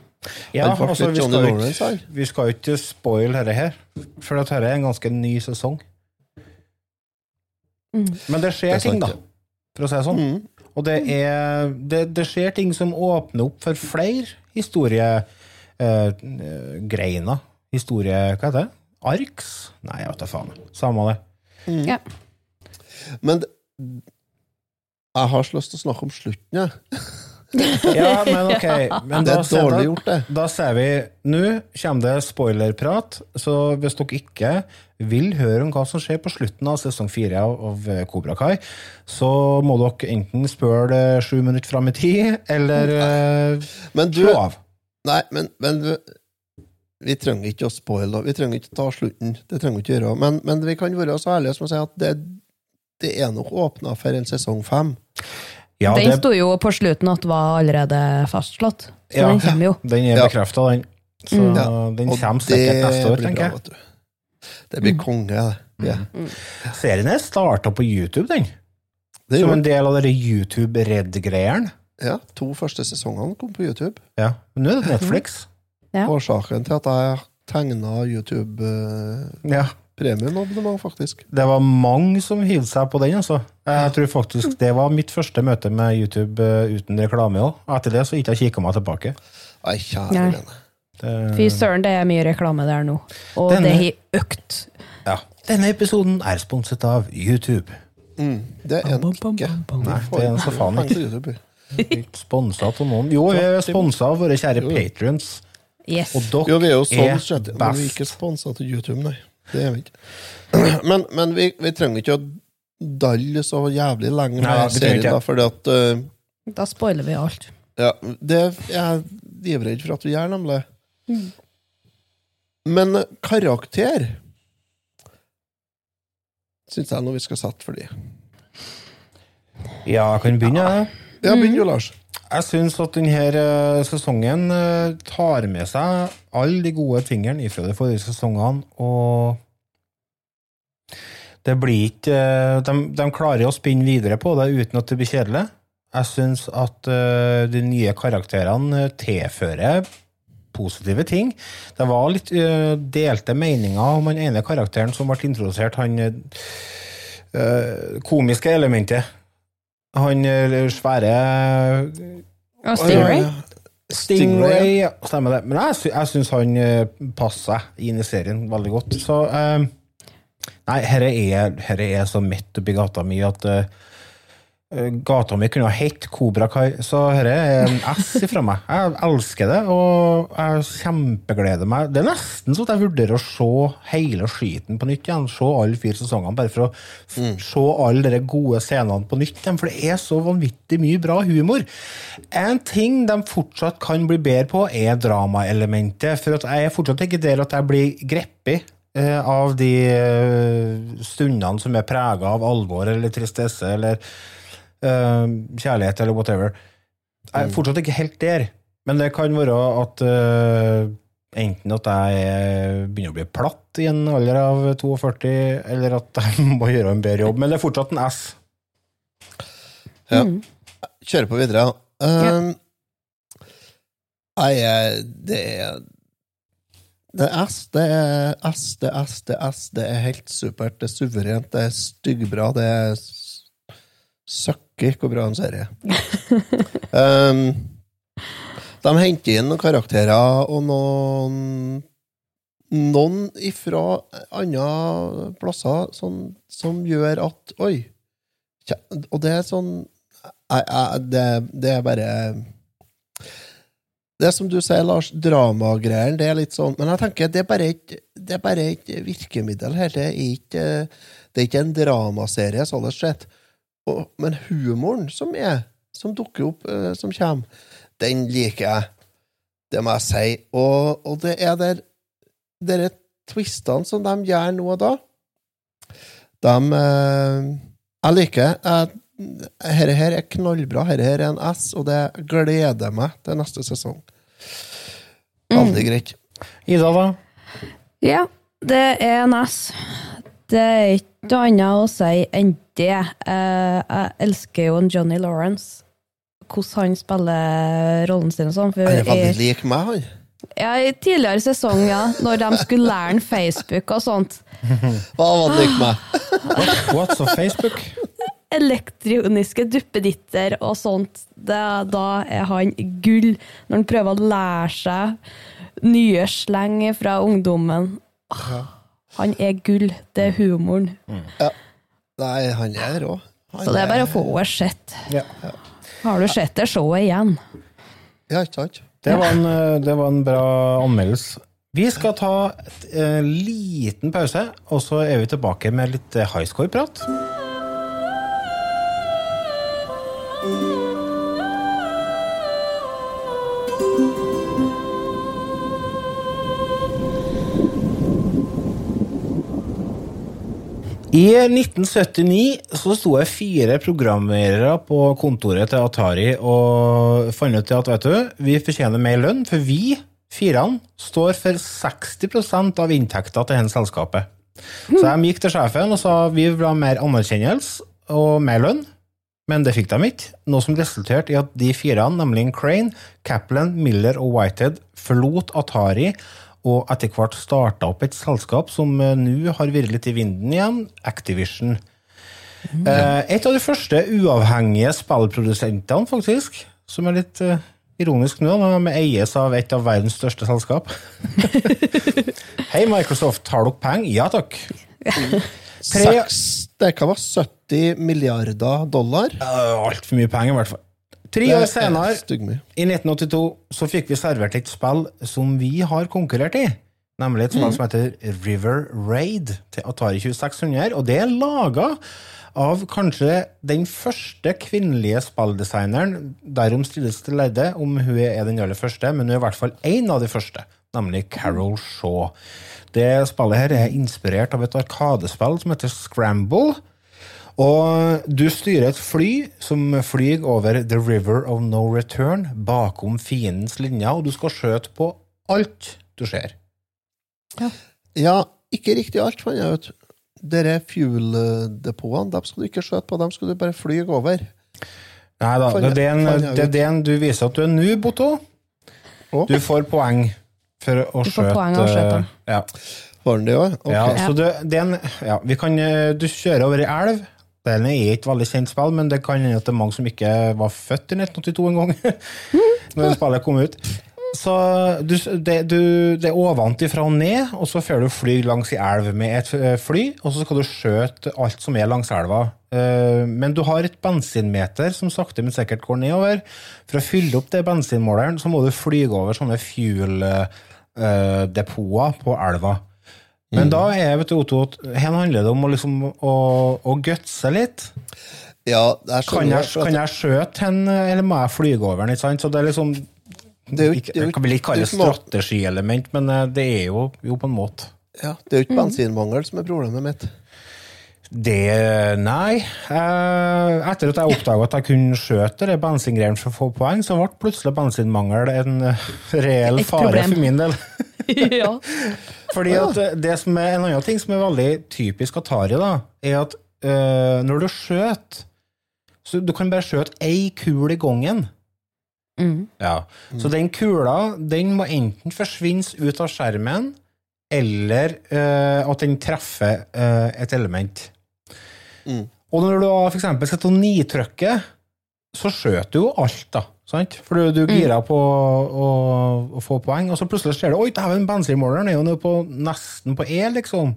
Ja, altså, vi, skal ikke, vi skal jo ikke spoil dette her, for dette er en ganske ny sesong. Mhm. Men det skjer Det ting, da, for å si det sånn. Mm. Og det, er, det, det skjer ting som åpner opp for flere historiegreiner. Eh. Historie... Hva heter det? Arks? Nei, jeg vet da faen. Samme det. Ja. Men jeg har så lyst til å snakke om slutten, jeg. Ja, men ok. Men Det er dårlig gjort, det. da ser vi Nå kommer det spoilerprat, så hvis dere ikke vil høre om hva som skjer på slutten av sesong fire av, av Kobra Kai, så må dere enten spørre det sju minutter fram i tid, eller eh, Men du slå av. Nei, men, men vi, vi trenger ikke å spoile, vi trenger ikke å ta slutten. Det trenger vi ikke gjøre. Men, men vi kan være så ærlige som å si at det, det er nok åpna for en sesong fem. Ja, den det, sto jo på slutten at var allerede fastslått. Så Ja. den kommer jo. den er bekrefta, den. Så Mm. Ja, den kommer sikkert neste år, tenker jeg. Det blir konge, det. Ja. Serien er starta på YouTube, den. Det Som en del av den YouTube-Red-greiene. Ja, to første sesongene kom på YouTube. Ja. Men nå er det Netflix. Ja. Årsaken til at jeg tegna YouTube uh, Ja. Premiumabonnement, faktisk. Det var mange som hivde seg på den, altså. Jeg tror faktisk det var mitt første møte med YouTube eh, uten reklame òg. Etter det så ikke jeg kikka meg tilbake. Nei, kjære vene. Det- Fy søren, det er mye reklame der nå. Og Denne- det har økt. Ja. Denne episoden er sponset av YouTube. Mm, det er en ikke. Nei, det er en så faen ikke. Sponsa av noen. Jo, vi er sponsa av våre kjære patrions. Yes. Og dere Jo, vi er jo sånn er best. men vi er ikke sponsa til YouTube, nei. Det er vi ikke. Men, men vi, vi trenger ikke å dalle så jævlig lenge med serien, da, fordi at uh, Da spoiler vi alt. Ja, det er jeg livredd for at vi gjør, nemlig. Men eh, karakter syns jeg nå vi skal sette for de. Ja, jeg kan begynne. jeg. Ja, begynn jo, Lars. Jeg syns at denne sesongen eh, tar med seg alle de gode tingene fra de forrige sesongene, og det blir ikke eh, de, de klarer å spinne videre på det uten at det blir kjedelig. Jeg syns at eh, de nye karakterene eh, tilfører positive ting. Det var litt eh, delte meninger om den ene karakteren som ble introdusert, han eh, komiske elementet. Han eh, svære Og Stingray? Stingray, ja, stemmer det. Men jeg, jeg syns han eh, passer seg inn i serien veldig godt. Så eh, Nei, herre er, herre er så midt oppi gata mi at eh, gata mi kunne ha hett Kobra Kai, så dette er en S ifra meg. Jeg elsker det, og jeg kjempegleder meg. Det er nesten så at jeg vurderer å se hele skiten på nytt igjen. Se alle fire sesongene, bare for å mm. se alle de gode scenene på nytt igjen, for det er så vanvittig mye bra humor. En ting de fortsatt kan bli bedre på, er dramaelementet. For at jeg er fortsatt ikke der at jeg blir grepet eh, av de eh, stundene som er prega av alvor eller tristesse eller eh, kjærlighet eller whatever. Jeg er fortsatt ikke helt der. Men det kan være at eh, enten at jeg er- begynner å bli platt i en alder av 42, eller at jeg må gjøre en bedre jobb. Men det er fortsatt en S. Ja. Kjører på videre. Um, eh, det er Det er S, det er S, det er S, det er S. Det er helt supert. Det er suverent, det er styggbra, det er søkker hvor bra en serie. um, de henter inn noen karakterer og noen noen ifra andre plasser som, som gjør at Oi. Og det er sånn jeg, jeg, det, det er bare Det er som du sier, Lars, dramagreiene, det er litt sånn Men jeg tenker, det er bare et, er bare et virkemiddel her. Det er ikke, det er ikke en dramaserie, sånn sett. Og, men humoren som er, som dukker opp, eh, som kommer, den liker jeg. Det må jeg si. Og, og det er der Disse twistene som de gjør nå og da, de eh, Jeg liker jeg, Dette her er knallbra. Dette her er en S, og det gleder meg til neste sesong. Veldig greit. Ida, da? Ja, det er en S. Det er ikke noe annet å si enn det. Eh, jeg elsker jo en Johnny Lawrence. Hvordan han spiller rollen sin og sånn. Han er veldig i- lik meg, han. Ja, I tidligere sesong, ja, når de skulle lære han Facebook og sånt. Hva var det lik meg? What's on Facebook? Elektroniske duppeditter og sånt. Det, da er han gull. Når han prøver å lære seg nye sleng fra ungdommen. Åh, Han er gull. Det er humoren. Nei, han er rå. Han Så det er bare å få henne sett. Ja. Har du sett det, showet igjen. Ja, ikke sant? Det var, en, eh, det var en bra anmeldelse. Vi skal ta et eh, liten pause, og så er vi tilbake med litt eh, highscore-prat. I 1979 så sto det fire programmerere på kontoret til Atari og fant ut at vet du, vi fortjener mer lønn, for vi, firene, står for 60% av inntekta til dette selskapet. Så de gikk til sjefen og sa vi vil ha mer anerkjennelse og mer lønn, men det fikk de ikke, noe som resulterte i at de firene, nemlig Crane, Kaplan, Miller og Whitehead, forlot Atari og etter hvert starta opp et selskap som eh, nå har vært litt i vinden igjen, Activision. Mm. et av de første uavhengige spillprodusentene, faktisk, som er litt eh, ironisk nå, når de eies av et av verdens største selskap. Hei, Microsoft, har dere penger? Ja takk. Tre- Seks Det kan være 70 milliarder dollar. Altfor mye penger, i hvert fall. Tre år er senere, i 1982, så fikk vi servert et spill som vi har konkurrert i. Nemlig et spill som heter River Raid til Atari 2600. Og det er laga av kanskje den første kvinnelige spilldesigneren. Derom stilles til lærde om hun er den aller første, men hun er i hvert fall én av de første, nemlig Carol Shaw. Det spillet her er inspirert av et arkadespill som heter Scramble. Og du styrer et fly som flyr over The River of No Return bakom fiendens linjer, og du skal skjøte på alt du ser. Ja, ikke riktig alt, fant jeg ut. Dere fuel-depotene dem skal du ikke skjøte på, dem skal du bare fly over. Nei da, det er det en, Fant jeg det er den du viser at du er noob, Otto. Å? Du får poeng for å Du får skjøte. Ja. Var den det òg? Ja, så det, det en, ja, vi kan, eh, du kjører over ei elv. Det er ikke veldig kjent spill, men det kan hende at det er mange som ikke var født i 1982 engang. når spillet kom ut. Så du, det, du, det er ovant ifra og ned, og så får du fly langs i elv med et eh, fly, og så skal du skjøte alt som er langs elva. Eh, Men du har et bensinmeter som sakte, men sikkert går nedover. For å fylle opp det bensinmåleren, så må du flyge over sånne fuel-depoter på elva. Men da er vet du, Otto, at her handler det om å, liksom, å, å gutse litt. Ja, jeg Kan jeg, at- kan jeg skjøte hen, eller må jeg flyge over den? Ikke sant? Så det er liksom Det er jo det er jo Jeg kan vel ikke kalle det ikke- det jo ikke måte- strategielement, men eh, det er jo, jo på en måte. Ja, det er jo ikke bensinmangel som er problemet mitt. Det Nei. Eh, etter at jeg oppdaga at jeg kunne skjøte det bensingreiene for å få poeng, så ble plutselig bensinmangel en eh, reell fare for min del. ja. Fordi eh, det som er En annen ting som er veldig typisk Atari, da, er at eh, når du skjøter så Du kan bare skjøte ei kul i gangen. Mm. Ja. Så den kula den må enten forsvinne ut av skjermen, eller uh, at den treffer uh, et element. Mm. Og når du har for eksempel sitter og nitrykker, så skjøter du jo alt, da. Sant? For du, du gira på å, å få poeng, og så plutselig ser du Oi, dæven, bensinmåleren er jo nå på, nesten på E, liksom.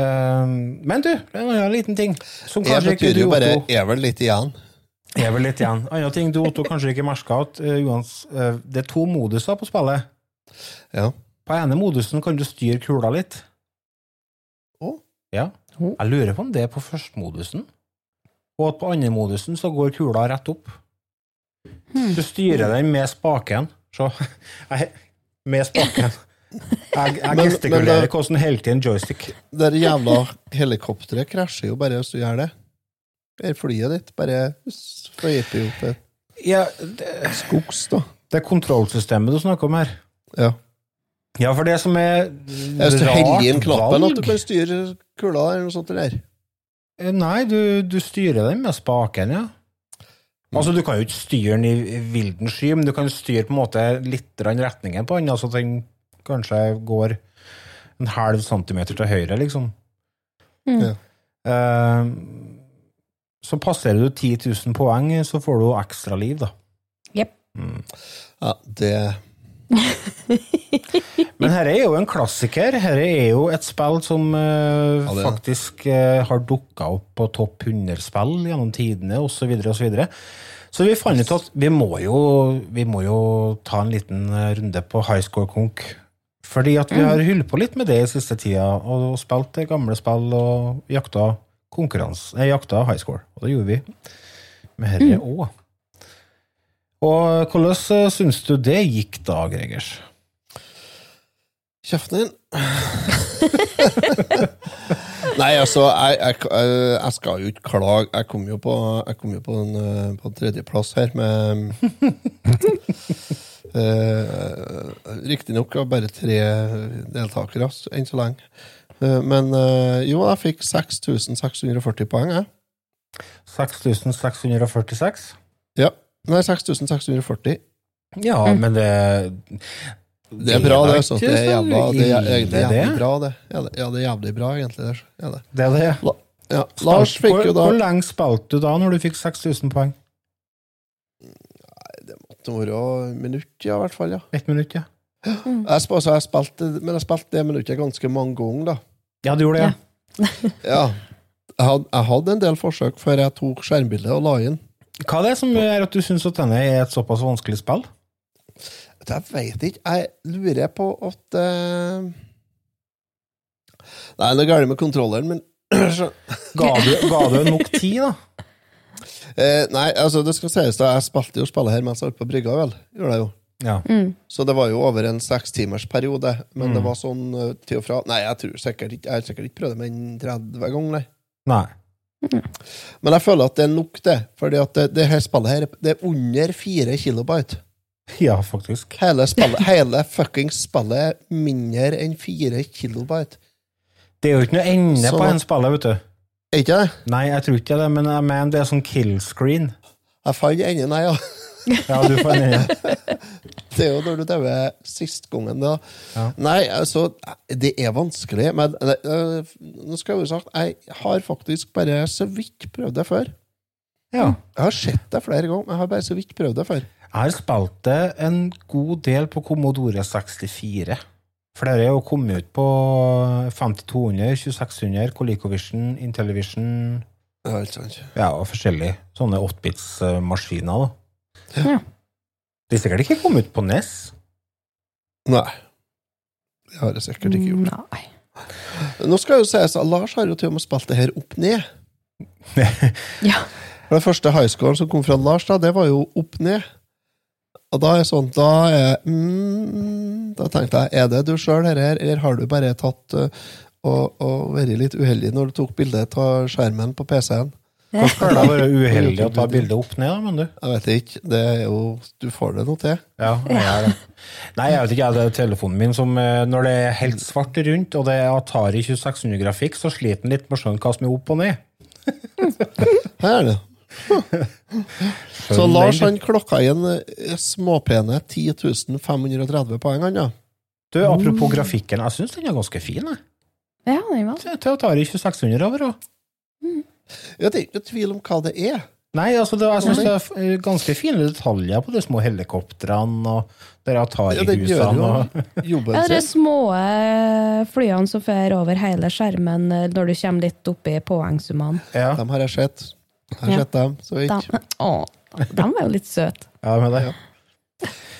Ehm, men du, det en annen liten ting. Som Jeg kanskje ikke betyr du, bare er vel litt igjen. er vel litt igjen. Andre ting du, Otto, kanskje ikke merka at uh, det er to moduser på spillet. Ja. På ene modusen kan du styre kula litt. Å? Ja. Jeg lurer på om det er på førstemodusen. Og at på andre modusen så går kula rett opp. Du styrer den med spaken. Så Jeg- Med spaken. Jeg, jeg Men- gestikulerer men det- hvordan helt i en joystick. Det jævla helikopteret krasjer jo bare hvis du gjør det. Det er flyet ditt bare fløyter jo til Ja, det, skogs, da. det er kontrollsystemet du snakker om her. Ja. Ja, for det som er Hvis du holder inn knappen, at du bare kan styre kula eller noe sånt der. Eh, Nei, du, du styrer den med spaken, ja. Altså, Du kan jo ikke styre den i vilden sky, men du kan styre på en måte litt retningen på den, altså at den kanskje går en halv centimeter til høyre, liksom. Ja. Eh, så passerer du 10 000 poeng, så får du ekstra liv, da. Jepp. Ja, det Men dette er jo en klassiker. Dette er jo et spill som uh, Ja, faktisk uh, har dukka opp på topp 100-spill gjennom tidene, osv., Så, videre, og så, så vi fant ut at vi må, jo, vi må jo ta en liten eh, runde på high score konk. Fordi at vi har holdt på litt med det i siste tida, og spilt gamle spill og jakta konkurranse, nei, jakta high score. Og det gjorde vi med herre òg. Og hvordan eh, syns du det gikk da, Gregers? Kjeften din. Nei, altså, jeg, jeg, jeg, jeg skal jo ikke klage. Jeg kom jo på, jeg kom jo på en på en tredjeplass her med uh, Riktignok bare tre deltakere enn så lenge. Uh, men uh, jo, jeg fikk 6640 poeng, jeg. 6646? Ja. Nei, 6640. Ja, men det Det er bra, det. Så det er jævla, det er jævlig bra, det. Ja, det, er jævlig bra, egentlig. Det er det. Det er det. La, ja. Lars fikk jo da Hvor lenge spilte du da, når du fikk 6000 poeng? Nei, Det måtte være minutt, ja, i hvert fall. ja. Et minutt, ja. Jeg, sp altså, jeg spilte, men jeg spilte det minuttet ganske mange ganger, da. Ja, du gjorde det, ja. Ja. Jeg hadde en del forsøk før jeg tok skjermbildet og la inn. Hva er det som gjør at du syns at denne er et såpass vanskelig spill? Jeg veit ikke. Jeg lurer på at uh... Nei, det er galt med kontrolleren, men Ga du, ga du nok tid, da? eh, Nei, altså, det skal sies da, jeg spilte jo spillet her mens jeg var på brygga, vel. Gjorde jeg jo. Ja. Så det var jo over en sekstimersperiode. Men Mm. det var sånn eh, til og fra Nei, jeg tror sikkert ikke Jeg har sikkert ikke prøvd det med en 30 ganger, nei. Nei. Men jeg føler at det er nok, det. Fordi at det, det her spillet her det er under fire kilobyte. Ja, faktisk. Hele, spillet, hele fuckings spillet er mindre enn fire kilobyte. Det er jo ikke noe ende Så, på en spillet, vet du. Er ikke det? Nei, jeg tror ikke det, men jeg mener det er sånn kill screen. Jeg fant enden, nei, ja. Ja, du får en ende. Det er jo når du dauer sist gangen, da. Ja. Nei, altså, det er vanskelig. Men eh, eh, nå skal jeg jo sagt, jeg har faktisk bare så vidt prøvd det før. Ja. Jeg har sett det flere ganger, men jeg har bare så vidt prøvd det før. Jeg har spilt det en god del på Commodore 64. For det er jo kommet ut på 5200, 2600, ColecoVision, Intellivision Ja. Ja, og forskjellige sånne 8-bits-maskiner. da. Ja. Det er sikkert ikke kommet ut på NES. Nei. Det har jeg sikkert ikke gjort. Nei. Nå skal jo sies at Lars har jo til og med spilt det her opp ned. Ja. Den første highscoren som kom fra Lars, da, det var jo opp ned. Og da er jeg sånn, da er mm, Da tenkte jeg, er det du sjøl her, eller har du bare tatt uh, og, og vært litt uheldig når du tok bilde av skjermen på PC-en? Hvorfor har det bare uheldig å ta bildet opp ned, da, men du? Jeg vet ikke. Det er jo Du får det nå til. Ja, jeg er det. Nei, jeg vet ikke, det er telefonen min som eh, Når det er helt svart rundt, og det er Atari 2600-grafikk, så sliter den litt med å skjønne hva som er opp og ned. Her er det. Så Lars han klokka inn eh, småpene 10 530 poeng, han, ja. Du, apropos grafikken, jeg syns den er ganske fin. jeg. Ja, den var til Atari 2600 over òg. Ja, det er ikke noe tvil om hva det er. Nei, altså det, jeg syns det er ganske fine detaljer på de små helikoptrene og de Ja, det Atari-husene. jo Ja, de små eh, flyene som fer over hele skjermen eh, når du kommer litt opp i poengsummene. Ja, Dem har jeg sett. Jeg har Ja. sett dem, så De, vidt. å, de var jo litt søte. ja, med det.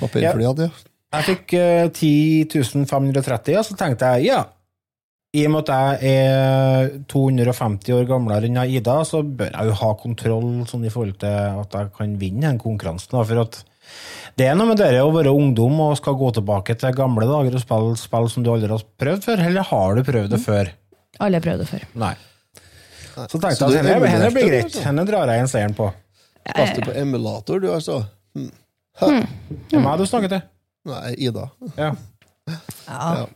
Papirflyene, ja. Jeg fikk uh, 10 530, og så tenkte jeg ja, i og med at jeg er 250 år gamlere enn Ida, så bør jeg jo ha kontroll sånn i forhold til at jeg kan vinne den konkurransen. Da, for at det er noe med det å være ungdom og skal gå tilbake til gamle dager og spille spill som du aldri har prøvd før, eller har du prøvd det før? Alle har prøvd det før. Nei. Så tenkte jeg at henne, henne blir greit. altså? Henne drar jeg en seieren på. Kaster på emulator, du, altså? Det er meg du snakker til. Nei, Ida. Ja. Ja.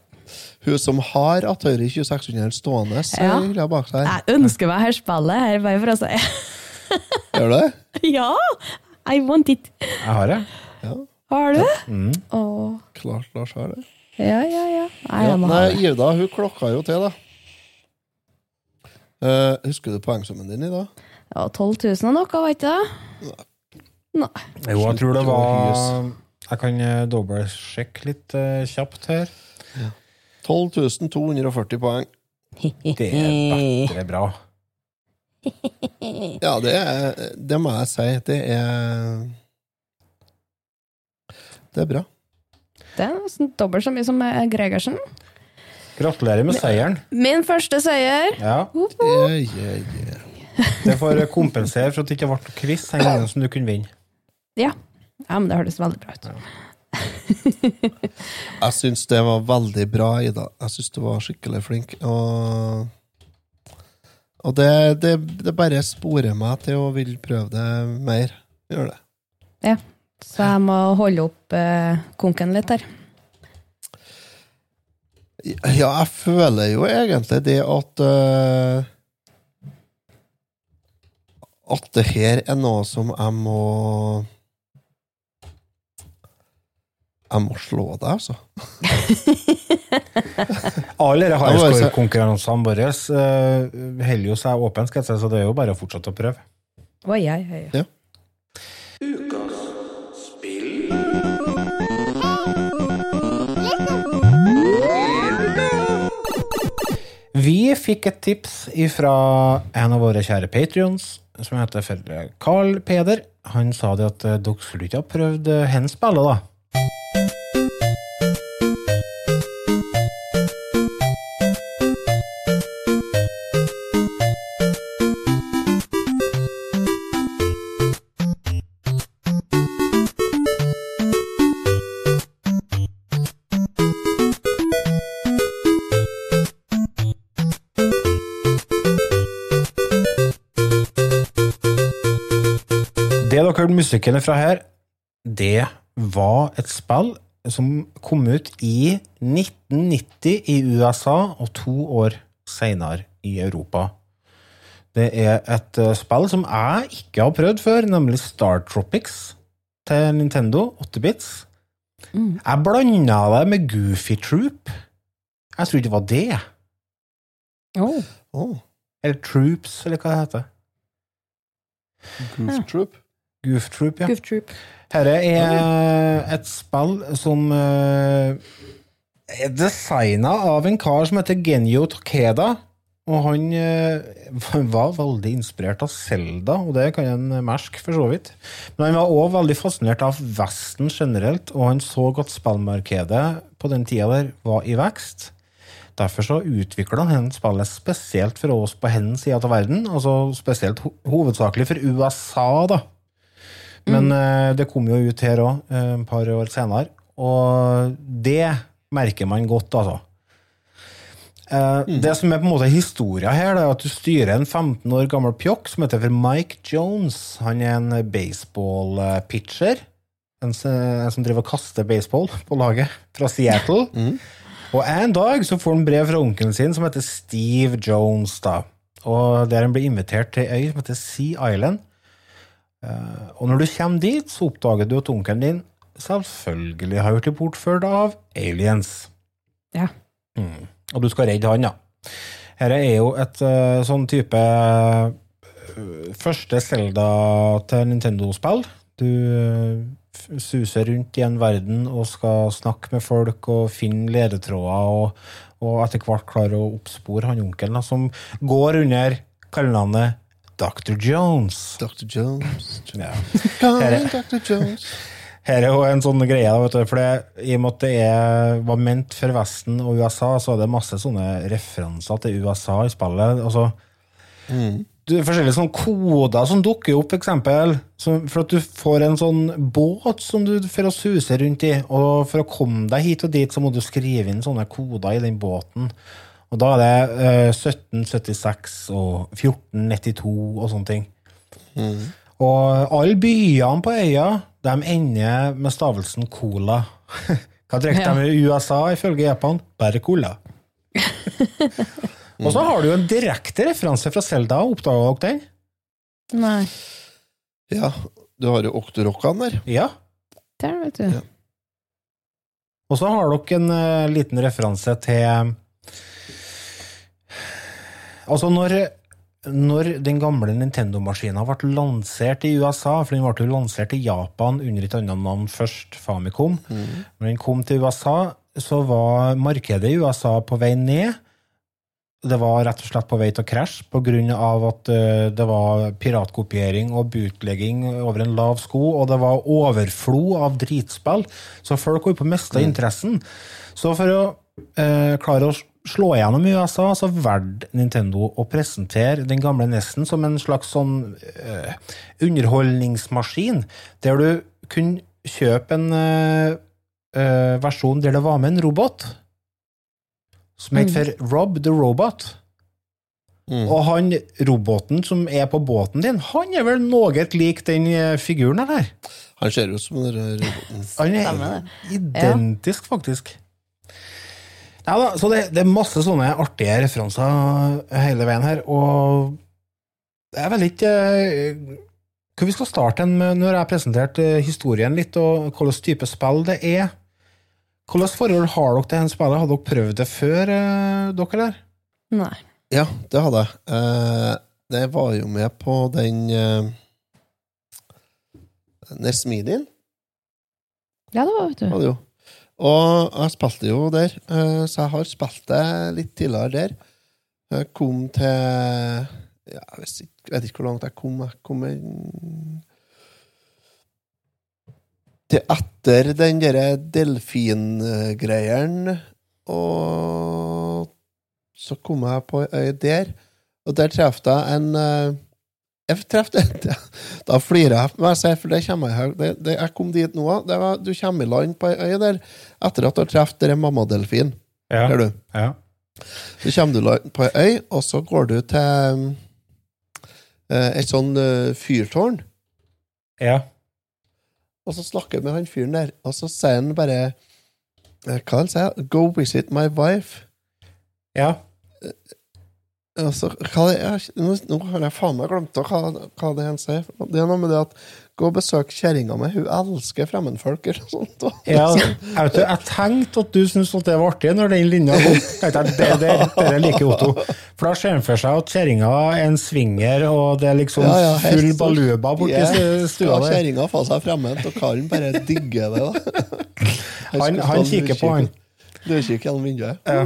Hun som har Atari 2600 stående, så Ja. bak seg. Jeg ønsker meg her spillet her, bare for å si Gjør du det? ja! I want it. Jeg har det. Har du? Mm. Å, Klart Lars har det. ja, ja, ja. Nei, Ja, nei. Ida hun klokka jo til, da. Uh, husker du poengsummen din i dag? Ja, 12 000 og noe, var ikke det? Nei. Jo, jeg tror det var. Jeg kan eh, dobbeltsjekke litt uh, kjapt her. 12 240 poeng. Det er bedre bra. Ja, det, er, det må jeg si. Det er Det er bra. Det er nesten dobbelt så mye som Gregersen. Gratulerer med seieren. Min første seier. Ja, Yeah, yeah, yeah. Det får kompensere for at det ikke ble quiz den gangen som du kunne vinne. Ja. ja, men det høres veldig bra ut. Jeg syns det var veldig bra, Ida. Jeg syns du var skikkelig flink. Og, og det, det, det bare sporer meg til å ville prøve det mer. Gjør det. Ja. Så jeg må holde opp eh, konken litt her. Ja, jeg føler jo egentlig det at uh, At det her er noe som jeg må Jeg må slå deg, altså. Alle disse highscore-konkurransene våre uh, holder jo seg åpne, skal jeg si, så det er jo bare å fortsette å prøve. Oi, oi, oi. Ja. Vi fikk et tips fra en av våre kjære patrions, som heter Carl Peder. Han sa det at eh, dere skulle ikke ha prøvd eh, hennes spille, da. Musikken fra her, det var et spill som kom ut i 1990 i USA og to år senere i Europa. Det er et eh, spill som jeg ikke har prøvd før, nemlig Star Tropics til Nintendo 8-bits. Jeg blanda det med Goofy Troop. Jeg tror ikke det var det. Oh. Oh, Eller Troops, eller hva det heter. Goof Troop. Goof Troop, ja. Goof Troop. Dette er et spill som eh, er designa av en kar som heter Genio Takeda. Og han eh, var veldig inspirert av Zelda, og det kan en merke, for så vidt. Men han var òg veldig fascinert av Vesten generelt, og han så at spillmarkedet på den tida der var i vekst. Derfor så utvikla han spillet spesielt for oss på hennes side av verden, altså spesielt ho hovedsakelig for USA, da. Men mm. det kom jo ut her òg, et par år senere, og det merker man godt, altså. Eh, Det som er på en måte historia her, er at du styrer en 15 år gammel pjokk som heter for Mike Jones. Han er en baseball-pitcher. En, som driver og kaster baseball på laget, fra Seattle. Og en dag så får han brev fra onkelen sin som heter Steve Jones. da. Og Der han blir invitert til ei øy som heter Sea Island. Eh, og når du kommer dit, så oppdager du at onkelen din selvfølgelig har blitt bortført av aliens. Ja. Mm. Og du skal redde han, ja. Dette er jo et uh, sånn type øh, første Zelda til Nintendo-spill. Du uh, suser rundt i en verden og skal snakke med folk og finne ledetråder, og, og etter hvert klare å oppspore han onkelen som går under kallenavnet Dr. Jones. Dr. Jones. Ja. Her er- Dr. Jones. Her er jo en sånn greie, vet du, for det, i og med at det er, var ment for Vesten og USA, så er det masse sånne referanser til USA i spillet. Altså, du, forskjellige sånne koder som dukker opp, for eksempel, som, for at du får en sånn båt som du får å suse rundt i, og for å komme deg hit og dit, så må du skrive inn sånne koder i den båten. Og da er det eh, 1776 og 1492 og sånne ting. Og alle byene på øya de ender med stavelsen cola. Hva drikker Ja. de i USA ifølge Japan? Bare cola. Og så har du jo en direkte referanse fra Selda. Oppdaga dere den? Nei. Ja, du har jo Octorockan der. Ja. Der, vet du. Ja. Og så har dere en uh, liten referanse til Altså, når, når den gamle Nintendo-maskinen ble lansert i USA, for den ble jo lansert i Japan under et annet navn først, Famicom, når den kom til USA, så var markedet i USA på vei ned. Det var rett og slett på vei til å krasje pga. at eh, det var piratkopiering og bootlegging over en lav sko, og det var overflod av dritspill, så folk holdt på å miste interessen. Så for å eh, klare å slå igjennom i USA, så valgte Nintendo å presentere den gamle Nesten som en slags sånn uh, underholdningsmaskin, der du kunne kjøpe en uh, uh, versjon der det var med en robot som het for Rob the Robot. Og han roboten som er på båten din, han er vel noe lik den figuren der? Han ser ut som den roboten. Han er Stemmer identisk, faktisk. Ja da, så det, det er masse sånne artige referanser hele veien her, og jeg vet ikke eh, hvor vi skal starte med når jeg har presentert eh, historien litt, og hvilken type spill det er. Hvilket forhold har dere til dette spillet? Hadde dere prøvd det før, eh, dere, eller? Nei. Ja, det hadde jeg. Eh, det var jo med på den eh, Nesmidien, Ja, det var, vet du. det jo. Og jeg spilte jo der, eh, så jeg har spilt det litt tidligere der. Jeg kom til ja, Jeg vet ikke, vet ikke hvor langt jeg kom. Jeg kom til etter den derre delfingreieren, og så kom jeg på ei øy der, og der traff jeg en eh, Jeg traff en Da flirer jeg for det kommer jeg det, det, Jeg kom dit nå, var, du kommer i land på ei øy der etter at du har truffet mammadelfin. Ja. Ser du? ja. Så kommer du på ei øy, og så går du til eh, et sånn eh, fyrtårn, ja. og så snakker jeg med han fyren der, og så sier han bare eh, Hva han sier Go visit my wife. ja. Altså, hva det er, nå, har jeg faen meg glemt hva, hva det han sier. Det er noe med det at Gå og besøk kjerringa mi. Hun elsker fremmedfolk. eller sånt. Ja, jeg, jeg tenkte at du syntes at det var artig når den linja kom. Det, det, det liker like Otto. For da ser han for seg at kjerringa er en swinger, og det er liksom Ja, ja, full baluba borti Ja, stua Skal der. kjerringa få seg fremmed, og karen bare digger det. da. Han, skal han kikker på han. Du kikker gjennom vinduet. Ja.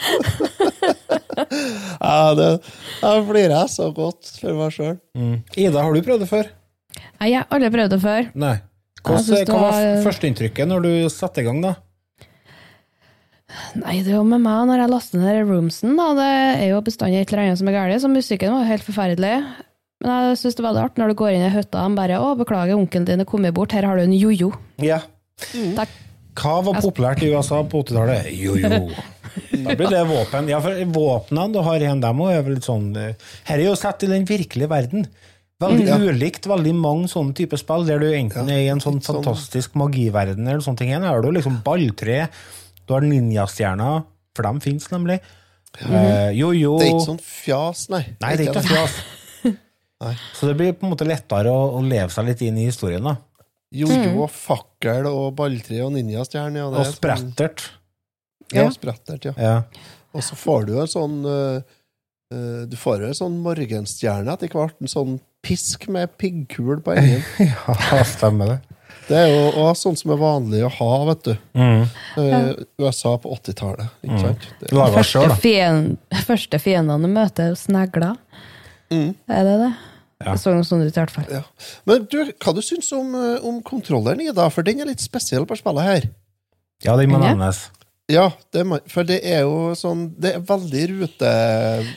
Ja, det, da flirer jeg så godt for meg sjøl. Mm. Ida, har du prøvd det før? Nei, jeg har aldri prøvd det før. Nei. Hvordan, hva var var- førsteinntrykket når du satte i gang, da? Nei, det er jo med meg når jeg laster ned roomsen, da. Det er jo bestandig et eller annet som er galt, så musikken var helt forferdelig. Men jeg syns det var veldig artig når du går inn i hytta og bare 'Å, beklager, onkelen din er kommet bort, her har du en jojo'. Ja. Takk. Hva var populært i USA på 80-tallet? Jojo. Da blir det våpen. Ja, for våpnene du har igjen, dem òg, er vel litt sånn eh, Her er jo sett i den virkelige verden. Veldig ulikt veldig mange sånne typer spill, der du enten er i en sånn fantastisk sånn- fantastisk magiverden eller sånne ting. Her har du liksom balltre, du har ninjastjerner, for dem fins nemlig. Eh, Jojo Det er ikke sånn fjas, nei. Nei, det er ikke noe fjas. Så det blir på en måte lettere å, å leve seg litt inn i historien, da. Jojo og fakkel og balltre og ninjastjerne. Ja, Og er sånn- sprettert. Ja, sprettert, ja. Ja. Og så får du jo en sånn eh, eh, Du får jo en sånn morgenstjerne etter hvert. En sånn pisk med piggkul på enden. Ja, stemmer det. Det er jo også sånn som er vanlig å ha, vet du. Mm. Uh, USA på 80-tallet. Ikke sant? Det, Laga Første, sjøl, da. fiend, første fiendene du møter, er snegler. Mm. Er det det? Ja. Det så noe sånt ut, i hvert fall. ja. Men du, hva du syns om, om kontrolleren, Ida? For den er litt spesiell på spillet her. Ja, den må nevnes. Ja, det, for det er jo sånn Det er veldig rute...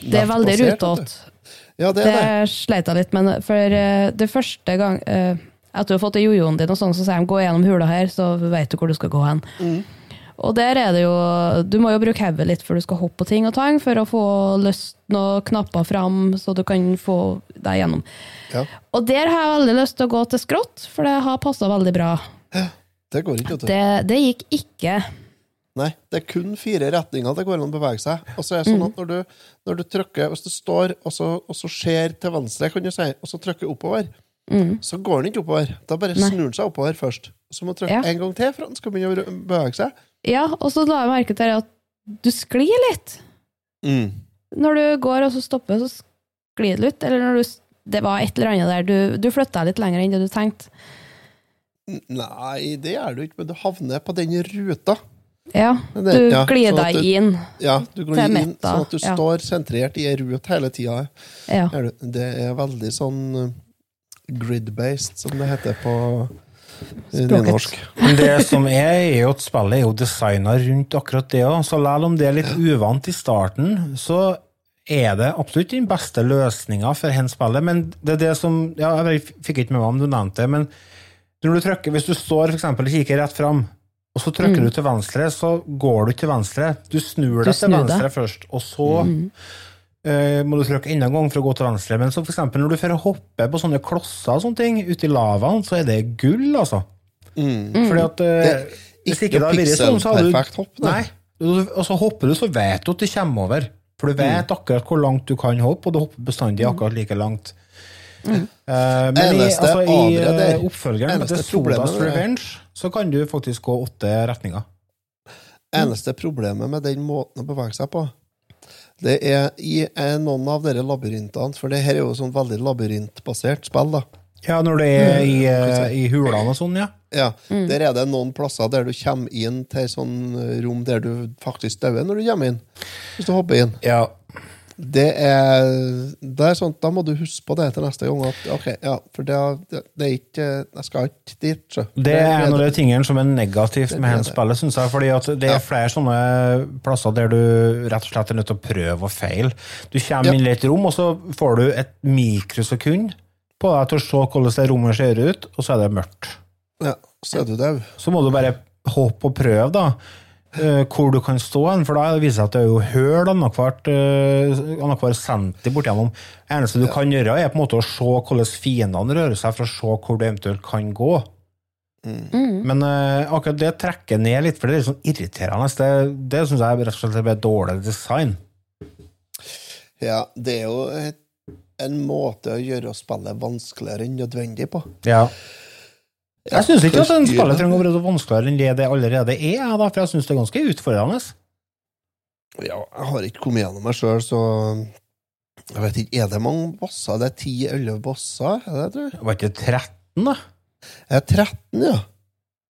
Det er veldig vet rutete. Ja, det Det det. sleit jeg litt med. For eh, det første gang eh, Etter du har fått jojoen din, og sånn, så sier de 'gå gjennom hula her', så vet du hvor du skal gå hen. Mm. Og der er det jo Du må jo bruke hodet litt før du skal hoppe på ting og tang, for å få løst noen knapper fram, så du kan få deg gjennom. Ja. Og der har jeg veldig lyst til å gå til skrått, for det har passa veldig bra. Det går ikke, vet du. Det gikk ikke. Nei, det er kun fire retninger det går an å bevege seg. Og så er det sånn at når du, når du trykker, hvis du står og så, og så ser til venstre, kan du si, og så trykker oppover, så går den ikke oppover. Da bare Nei. snur den seg oppover først. Så må du trykke Ja. en gang til for at den skal begynne å bevege seg. Ja, og så la jeg merke til at du sklir litt. Mm. Når du går og så stopper, så sklir det litt. Eller når du, det var et eller annet der, du, du flytta litt lenger enn det du tenkte. Nei, det gjør du ikke, men du havner på den ruta. Ja, du ja, glir sånn deg du- inn. Ja, du glir Til inn sånn at du ja. står sentrert i ei rute hele tida. Ja. Er Det er veldig sånn uh, grid-based, som det heter på uh, nynorsk. Men det som er, er jo at spillet er jo designa rundt akkurat det òg, så selv om det er litt uvant i starten, så er det absolutt den beste løsninga for hen spillet. Men det er det som ja, Jeg fikk ikke med meg om du nevnte det, men når du trykker, hvis du står for eksempel, og kikker rett fram, og så trykker du til venstre, så går du til venstre. Du snur Du deg til snur deg. venstre først, og så eh, må du trykke enda en gang for å gå til venstre. Men så for eksempel når du får hoppe på sånne klosser og sånne ting ute i lavaen, så er det gull, altså. Fordi at uh, Det er Hvis ikke det hadde vært sånn, så hadde du hopp, nei. Og så hopper du, så vet du at det kommer over. For du vet akkurat hvor langt du kan hoppe, og du hopper bestandig akkurat like langt. Uh, men i, altså, i oppfølgeren, eneste Sodas Revenge, så kan du faktisk gå åtte retninger. Eneste problemet med den måten å bevege seg på, det er i noen av dere labyrintene, for det her er jo sånn veldig labyrintbasert spill, da. Ja, når det er i, eh, i hulene og sånn, ja. Ja, Der er det noen plasser der du kommer inn til sånn rom der du faktisk dauer når du kommer inn. Hvis du hopper inn. ja. Det er, det er sånt, Da må du huske på det til neste gang. At, okay, ja, For det, det, er ikke Jeg skal ikke dit. Så. Det er en av de tingene som er negativt med henspillet, synes jeg. fordi det er flere sånne plasser der du rett og slett er nødt til å prøve og feile. Du kommer Ja. inn i et rom, og så får du et mikrosekund på deg til å se hvordan det rommet ser ut, og så er det mørkt. Ja, så er du død. Så må du bare hoppe og prøve, da. Eh, Hvor du kan stå hen, for da viser det seg at det er jo høl annenhver uh, annethvert centi bortigjennom. Det eneste du kan gjøre, er på en måte å se hvordan fiendene rører seg, for å se hvor du eventuelt kan gå. Men uh, akkurat det trekker ned litt, for det er litt sånn irriterende. Det, det syns jeg rett og slett er dårlig design. Ja, det er jo et, en måte å gjøre spillet vanskeligere enn nødvendig på. Ja. Jeg syns ikke at en spiller spillet trenger å være vanskeligere enn det det allerede er, da, for jeg syns det er ganske utfordrende. Ja, jeg har ikke kommet gjennom meg sjøl, så jeg vet ikke, Er det mange bosser? Det er 10-11 bosser? Er det, tror jeg? Var ikke 13, da? Jeg er 13, ja.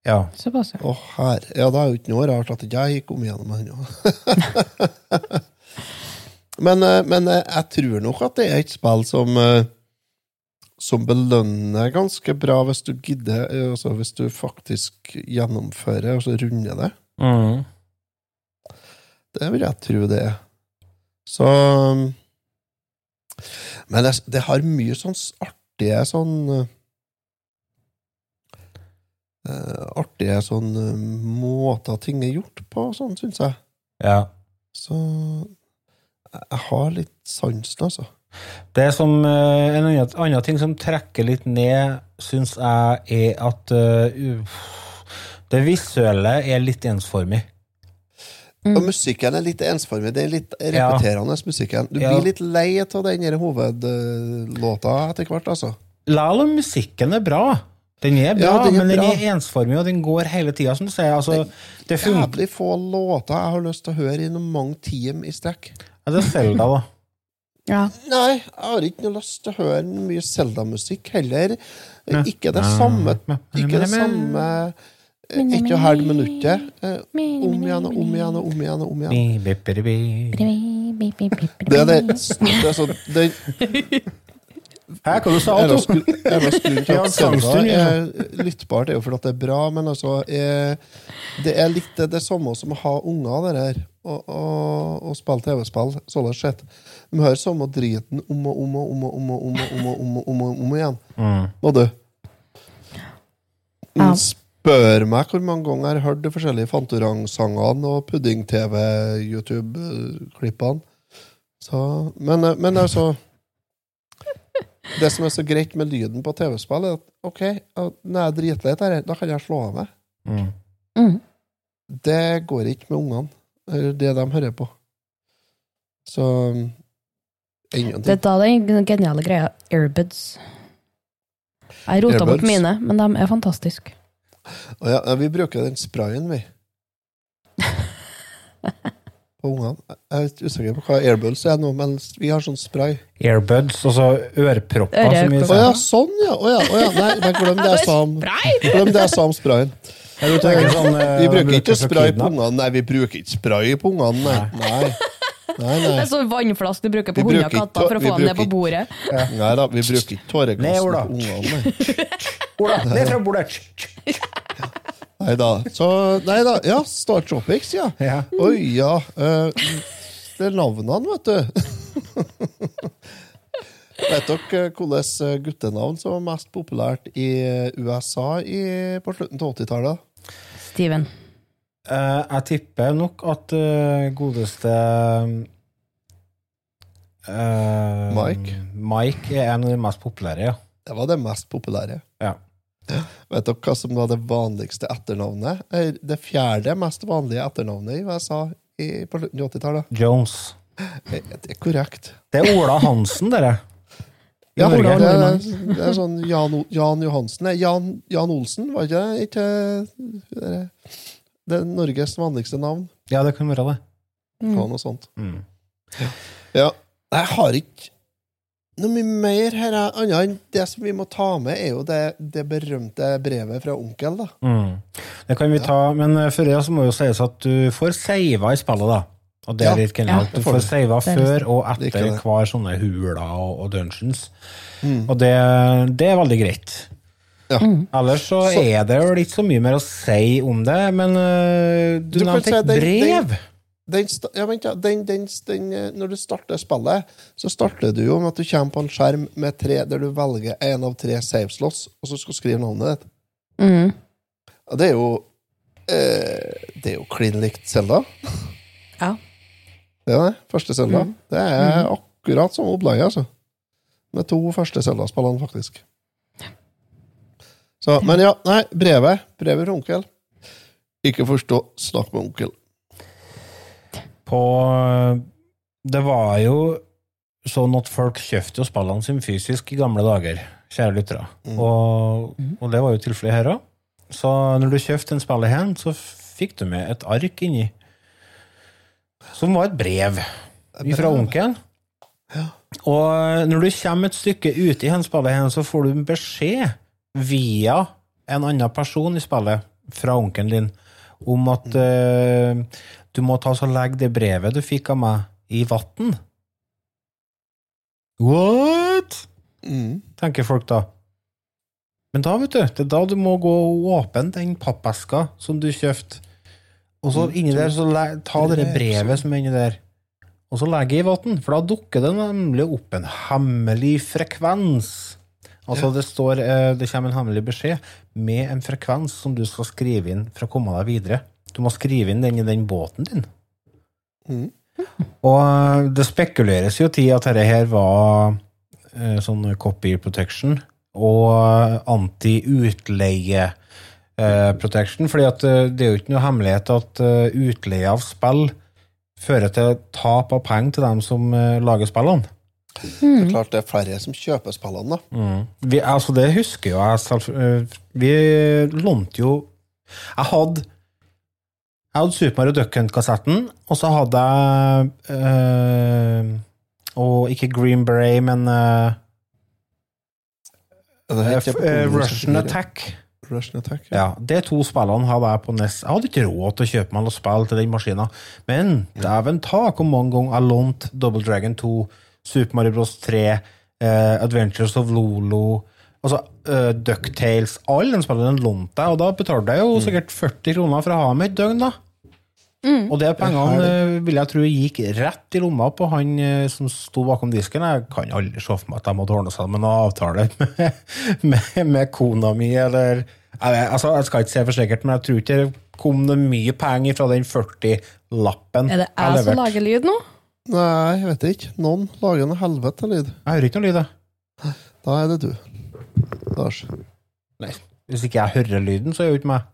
Ja. Såpass, ja. Å, her. Ja, det er jo ikke noe rart at ikke jeg kom gjennom ennå. men, eh, men eh, jeg tror nok at det er et spill som eh, som belønner ganske bra hvis du gidder, eh, altså hvis du faktisk gjennomfører og så runder det. Mm. Det vil jeg tro det er. Så Men det, det har mye sånn artige sånn uh, Artige sånn eh, måter ting er gjort på, sånn, syns jeg. ja. Så jeg har litt sansen, altså. Det som eh, En annen, ting som trekker litt ned, syns jeg, er at uh, det visuelle er litt ensformig. Og musikken er litt ensformig. Det er litt Ja. repeterende, musikken. Du Ja. blir litt lei av den hovedlåta etter hvert, altså. Likevel om musikken er bra. Den er bra, Ja, den er men den er ensformig, og den går hele tida, som du sier. Altså, det er Jævlig få låter jeg har lyst til å høre i noen mange timer i strekk. Ja, det er Selda, da. Ja. Nei, jeg har ikke noe lyst til å høre mye Zelda-musikk heller. Ja. Ikke det samme Ikke det samme eh, ett og et halvt minuttet. eh, Om igjen og om igjen og om igjen. og om igjen. Det er det, det er sånn det, Hæ, hva du sa du? lyttbart, er jo fordi at det er bra, men altså er, Det er litt det, det samme som å ha unger, det der. Og, og, og spille TV-spill, sånn sett. De hører samme driten om og om og om og om og om og om og om, og om, og om igjen. Mm. Og du? Ja. Spør meg hvor mange ganger jeg har hørt de forskjellige Fantorang-sangene og Pudding-TV-YouTube-klippene. Så, men, eh, men altså Det som er så greit med lyden på TV-spill, er at OK, når jeg er dritlei dette, da kan jeg slå av meg. Mm. Mm. Det går ikke med ungene, eller det de hører på. Så Det er da den geniale greia airbuds. Jeg rota bort mine, men de er fantastiske. Ja, ja, vi bruker den sprayen, vi. På ungene. Jeg er usikker på hva airbuds er nå, men vi har sånn spray. Airbuds, altså ørepropper. Som Å ja, sånn, ja! Å ja, å ja. Nei, men glem det jeg sa om Glem det jeg sa om sprayen. Tenker sånn, eh, Vi bruker ikke spray på ungene. Nei, vi bruker ikke spray på ungene, nei. Nei, nei. Det er sånn vannflask du bruker på hunder og katter for å få dem ned på bordet. nei da, vi bruker ikke tåregass Ned, på ungene, nei. Ola, ned fra bordet! Nei da. Så, nei da. Ja, Star Tropics, ja. Ja. Oi, ja. eh, det er navnene, vet du. Vet dere hvilket guttenavn som var mest populært i USA i, på slutten av 80-tallet? Steven. Eh, jeg tipper nok at eh, godeste eh, Mike? Mike er en av de mest populære, ja. Det var det mest populære. ja. Vet dere hva som var det vanligste etternavnet? Det fjerde mest vanlige etternavnet i USA i, på slutten av 80-tallet? Jones. Det er korrekt. Det er Ola Hansen, dere. Ja, Ola, det, er, det er sånn Jan, Jan Johansen Jan, Jan Olsen, var ikke det? Ikke det, det er Norges vanligste navn. Ja, det kan være det. Mm. noe sånt. Mm. Ja. Jeg har ikke noe mye mer her, annet enn det som vi må ta med, er jo det, det berømte brevet fra onkel, da. Mm. Det kan vi ta, men eh, før det så må jo sies at du får seiva i spillet, da. Og det er Ja. litt genialt. Ja, du får seiva før og etter hver sånne huler og, og dungeons. Mm. Og det, det er veldig greit. Ja. Ellers så, Så- er det jo ikke så mye mer å si om det, men uh, du, Du nevnte et den- brev. Den, ja, vent, ja. Den, den, den, eh, når du starter spillet, så starter du jo med at du kommer på en skjerm med tre, der du velger en av tre save slots, og så skal du skrive navnet ditt. Mm. Og det er jo eh, Det er jo klin likt Selda. Ja. Det er det. Første Selda. Det er akkurat som opplegget, altså. Med to første Selda-spillene, faktisk. Så, men ja, nei, brevet. Brevet fra onkel. Ikke forstå, snakk med onkel. På Det var jo sånn at folk kjøpte jo spillene sine fysisk i gamle dager, kjære lyttere. Mm. Og, og det var jo tilfellet her òg. Så når du kjøpte en spiller hen, så fikk du med et ark inni. Som var et brev fra onkelen. Og når du kommer et stykke ute i henspillet, så får du en beskjed via en annen person i spillet fra onkelen din om at uh, du må ta og legge det brevet du fikk av meg, i vann. What? Mm. tenker folk da. Men da, vet du, det er da du må gå og åpne den pappeska som du kjøpte. Og så inni der, så ta det brevet som er inni der, og så legge i vann. For da dukker det nemlig opp en hemmelig frekvens. Altså, det står eh, Det kommer en hemmelig beskjed med en frekvens som du skal skrive inn for å komme deg videre. Du må skrive inn den i den båten din. Mm. Og eh, det spekuleres jo til at dette her var eh, sånn copy protection og anti-utleie protection, fordi at det er jo ikke noe hemmelighet at utleie av spill fører til tap av penger til dem som lager spillene. Det er klart det er flere som kjøper spillene, da. Vi, altså det husker jo jeg selv. eh, Vi lånte jo Jeg hadde Jeg hadde Super Mario Duck Hunt-kassetten, og så hadde jeg øh, Og ikke Green Beret, men øh, Russian Attack. Russian Attack, ja. Ja, De to spillene hadde jeg på NES. Jeg hadde ikke råd til å kjøpe meg noe spill til den maskinen, men dæven ta hvor mange ganger jeg lånte Double Dragon 2, Super Mario Bros. 3, eh, Adventures of Lolo Altså, uh, Ducktales Alle de spillene lånte jeg, og da betalte jeg jo sikkert 40 kroner for å ha dem et døgn, da. Og de pengene uh, vil jeg tro gikk rett i lomma på han uh, som sto bakom disken. Jeg kan aldri se for meg at de måtte ordne seg med noen avtale med, med, med kona mi, eller jeg, vet, altså, jeg skal ikke se for sikkert, men jeg tror ikke det kom det mye penger fra den 40-lappen. Er det jeg som lager lyd nå? Nei, jeg vet ikke. Noen lager noe helvete lyd. Jeg hører ikke noe lyd, jeg. Da er det du. Lars. Nei. Hvis ikke jeg hører lyden, så er det jo ikke meg.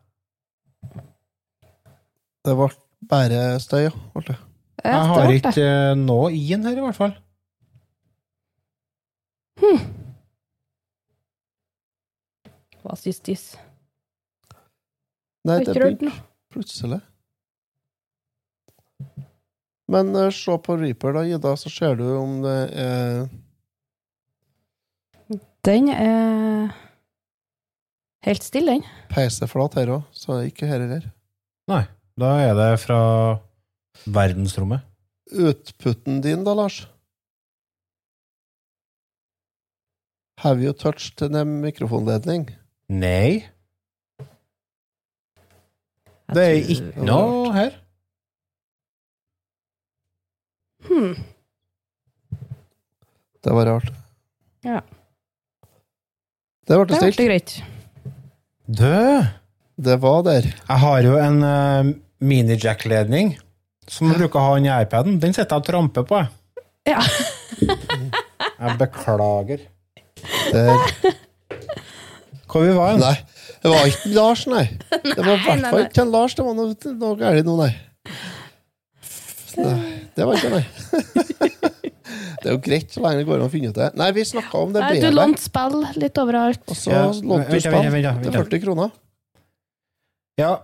Det ble bare støy, ja. Jeg. Jeg har ikke eh, noe i den her, i hvert fall. Hva syns dis? Nei, det begynte plutselig. Men uh, se på Reaper, da, Ida, så ser du om det er Den er helt stille, den. peiseflat her òg, så er ikke her heller. Nei. Da er det fra verdensrommet. Utputten din, da, Lars? Have you touched en mikrofonledning? Nei. Det er ikke noe her. Hmm. Det var rart. Ja. Det ble stilt. Det ble greit. Dø! Det var der. Jeg har jo en uh, mini-jack-ledning som jeg bruker å ha i iPaden. Den sitter jeg og tramper på. jeg. Ja. Jeg beklager. Der. Hvor vi var vi? Nei, det var ikke Lars, nei. Det var i hvert fall ikke Lars. Det var noe, noe galt nå, nei. nei. Det var ikke nei. Det er jo greit så lenge det går an å finne ut det. Nei, vi snakka om det Nei, du lånte spill litt overalt. og så Ja, lånte du spill til 40 kroner. Ja.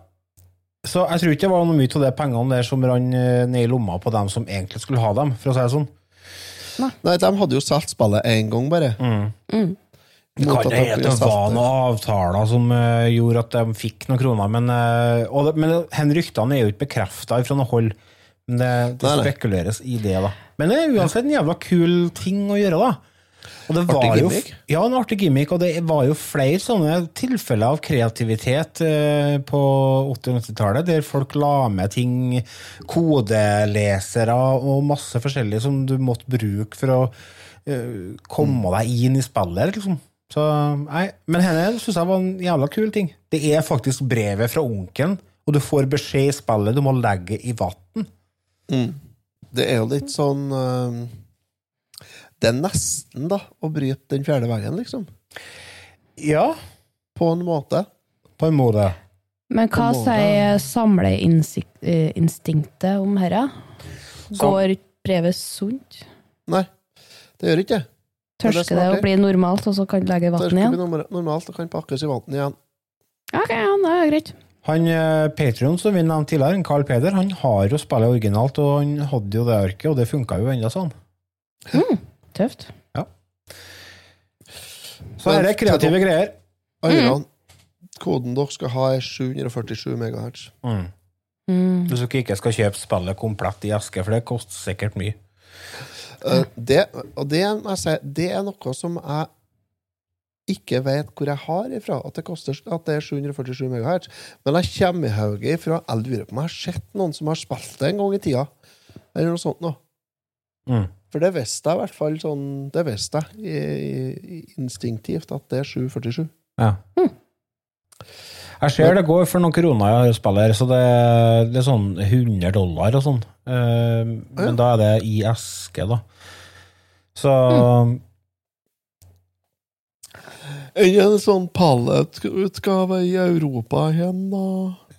Så jeg tror ikke det var noe mye av de pengene der som rant eh, ned i lomma på dem som egentlig skulle ha dem, for å si det sånn. Nei, de hadde jo solgt spillet én gang, bare. Mm. Det kan at de hende det var noen avtaler som uh, gjorde at de fikk noen kroner, men, uh, og det, men ryktene er jo ikke bekrefta fra noe hold. Men det, det spekuleres i det, da. Men det er uansett en jævla kul ting å gjøre, da. Og det Artig gimmick? jo. Ja, en artig gimmick, og det var jo flere sånne tilfeller av kreativitet eh, på 80- og 90-tallet, der folk la med ting, kodelesere og masse forskjellig som du måtte bruke for å eh, komme deg inn i spillet, liksom. Så, nei, men henne syns jeg var en jævla kul ting. Det er faktisk brevet fra onkelen, og du får beskjed i spillet du må legge i vann. Det er jo litt sånn uh, Det er nesten, da, å bryte den fjerde veggen, liksom. Ja, På en måte. på en måte. Men hva sier samleinstinktet om herre? Går brevet sunt? Nei, det gjør ikke det. Er Tørsker det å bli normalt, og så kan du legge i igjen? vann det igjen? bli normal- normalt og kan pakkes i vann igjen. Ok, ja, det er greit. Han Patrion Patreon som vi nevnte tidligere, Carl Peder, han har jo spillet originalt, og han hadde jo det arket, og det funka jo enda sånn. Mm, Tøft. Ja. Så her er kreative greier. Alle koden dere skal ha, er 747 megahertz. Mm. Mm. Hvis dere ikke skal kjøpe spillet komplett i eske, for det koster sikkert mye. Uh, det, og det, jeg si, det er noe som jeg ikke vet hvor jeg har ifra, at det, koster, at det er 747 MHz. Men jeg kommer i hodet ifra Jeg lurer på om jeg har sett noen som har spilt det en gang i tida. Eller noe sånt noe. Mm. For det visste jeg i hvert fall sånn Det visste jeg instinktivt, at det er 747. Ja. Jeg ser det går for noen kroner jeg spiller, så det, det er sånn 100 dollar og sånn. Eh, men Ja. da er det i eske, da. Så Enn en sånn palletutgave i Europa igjen, da.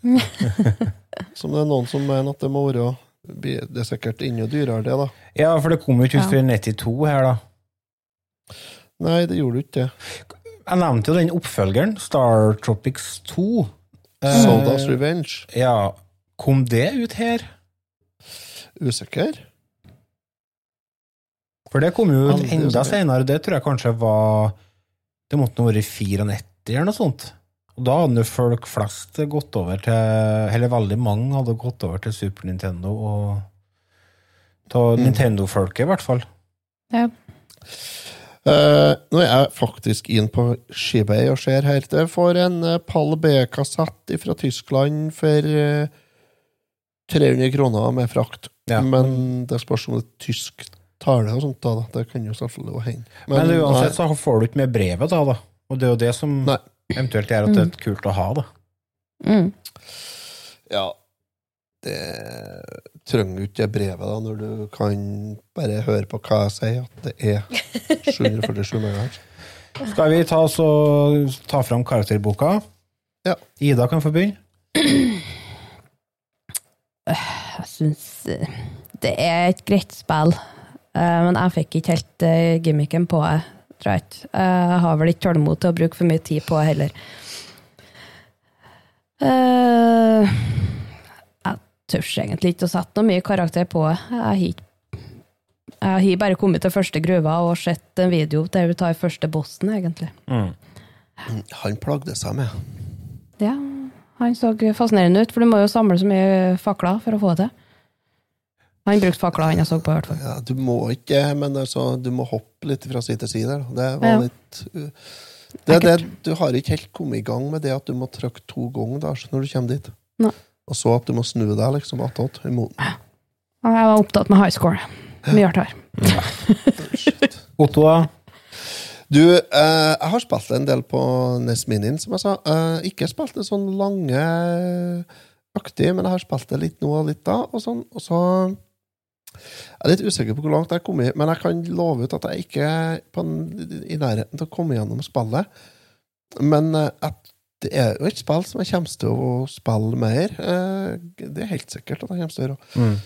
som det er noen som mener at det må være Det er sikkert enda dyrere, det, da. Ja, for det kom jo ikke ut før 92 her, da. Nei, det gjorde det ikke det. Jeg nevnte jo den oppfølgeren, Star Tropics 2. Eh, Soldas Revenge. Ja, kom det ut her? Usikker? For det kom jo ut enda senere, det tror jeg kanskje var Det måtte nå være 94 eller noe sånt. Og da hadde folk flest gått over til Eller veldig mange hadde gått over til Super Nintendo og Ta Mm. Nintendo-folket, i hvert fall. Ja. Uh, nå er jeg faktisk inn på Shibay og ser her. Det får en uh, Pall B-kassett fra Tyskland for uh, 300 kroner med frakt. Ja. Men det spørs om det er tysk tale og sånt. da, da. Det kan jo selvfølgelig gå hen. Men, uansett så får du ikke med brevet, da. da. Og det er jo det som Nei. eventuelt gjør at det er kult å ha, da. Mm. Ja, det trenger jo ikke det brevet da, når du kan bare høre på hva jeg sier, at det er 747 megahertz. Skal vi ta, så, ta fram karakterboka? Ja. Ida kan få begynne. Jeg syns eh, det er et greit spill, men jeg fikk ikke helt eh, gimmicken på det, tror jeg ikke. Jeg har vel ikke tålmod til å bruke for mye tid på det heller. Eh, Jeg tør egentlig ikke å sette noe mye karakter på det. Jeg har ikke bare kommet til første gruva og sett en video der vi tar første bossen, egentlig. Han plagde seg med. Ja, han så fascinerende ut, for du må jo samle så mye fakler for å få det til. Han brukte fakla, han jeg så på, i hvert fall. Ja, du må ikke, men altså, du må hoppe litt fra side til side. Det var Ja. litt uh, det, det, Du har ikke helt kommet i gang med det at du må trykke to ganger da, når du kommer dit. Ne. Og så at du må snu deg liksom attåt imot. Jeg var opptatt med high score. Mye hardt her. Otto, da? Du, eh, jeg har spilt en del på NES Minien, som jeg sa. Eh, ikke spilt det sånn lange aktig, men jeg har spilt det litt nå og litt da. Og, sånn, og så Jeg er litt usikker på hvor langt jeg har kommet, men jeg kan love ut at jeg ikke er i nærheten til å komme gjennom spillet. Men eh, at det er jo et spill som jeg kommer til å spille mer. Eh, det er helt sikkert at jeg kommer til å gjøre. Mm.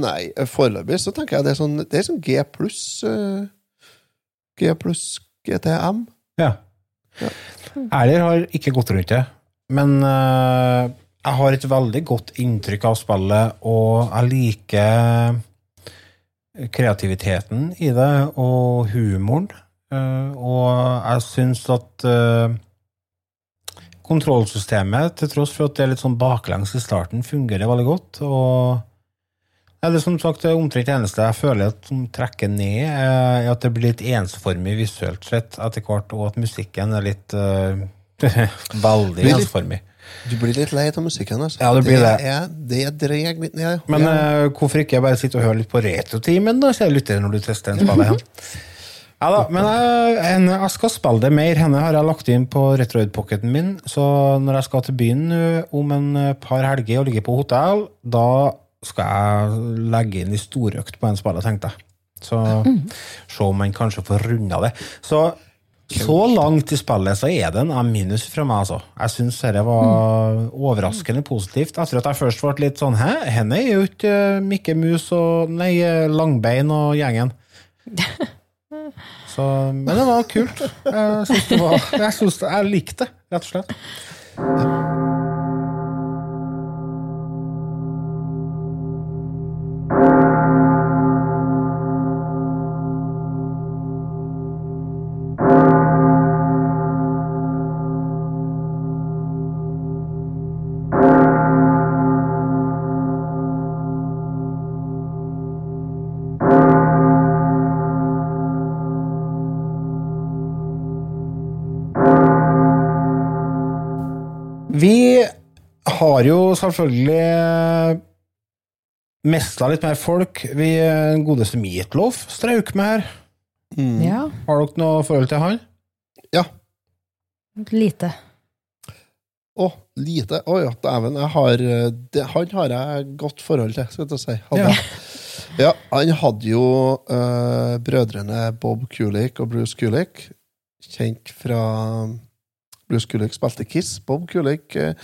Nei, foreløpig så tenker jeg det er sånn, det er sånn G pluss eh, G pluss GTM. Ja. Ja. Erler har ikke gått rundt det, men jeg har et veldig godt inntrykk av spillet, og jeg liker kreativiteten i det, og humoren. eh, og jeg syns at eh, kontrollsystemet, til tross for at det er litt sånn baklengs i starten, fungerer veldig godt. og er som sagt det omtrent eneste jeg føler at som trekker ned, eh, er at det blir litt ensformig visuelt sett etter hvert, og at musikken er litt veldig ensformig. Du blir litt lei av musikken. Altså. Ja, det blir det. Det, Er, det dreg litt ned. Men ja. eh, hvorfor ikke jeg bare sitte og høre litt på Retrotimen, da, kjære lytter, når du tester en spalle? Ja da, men jeg, henne, jeg skal spille det mer. Henne har jeg lagt inn på Retroid-pocketen min, så når jeg skal til byen eh, om en eh, par helger og ligge på hotell, da skal jeg legge inn i storøkt på en spillet, tenkte jeg. Så se om man kanskje får runda det. Så så langt i spillet så er det en A minus fra meg, altså. Jeg syns dette var overraskende positivt. Etter at jeg først ble litt sånn Hæ, henne er jo ikke eh, Mikke Mus og Nei, eh, Langbein og gjengen. Så, men det var kult. Jeg synes det var Jeg, synes det, jeg likte det, rett og slett. Har jo selvfølgelig mesta litt mer folk. Vi eh, godeste Meatloaf strauk med her. Mm. Ja, Har dere noe forhold til han? ja. lite. Å, lite. Å ja, dæven. Jeg har eh, Han har jeg godt forhold til, skal jeg si. Hadde. Ja. Ja. han hadde jo uh, brødrene Bob Kulik og Bruce Kulik, kjent fra Bruce Kulik spilte Kiss. Bob Kulik uh,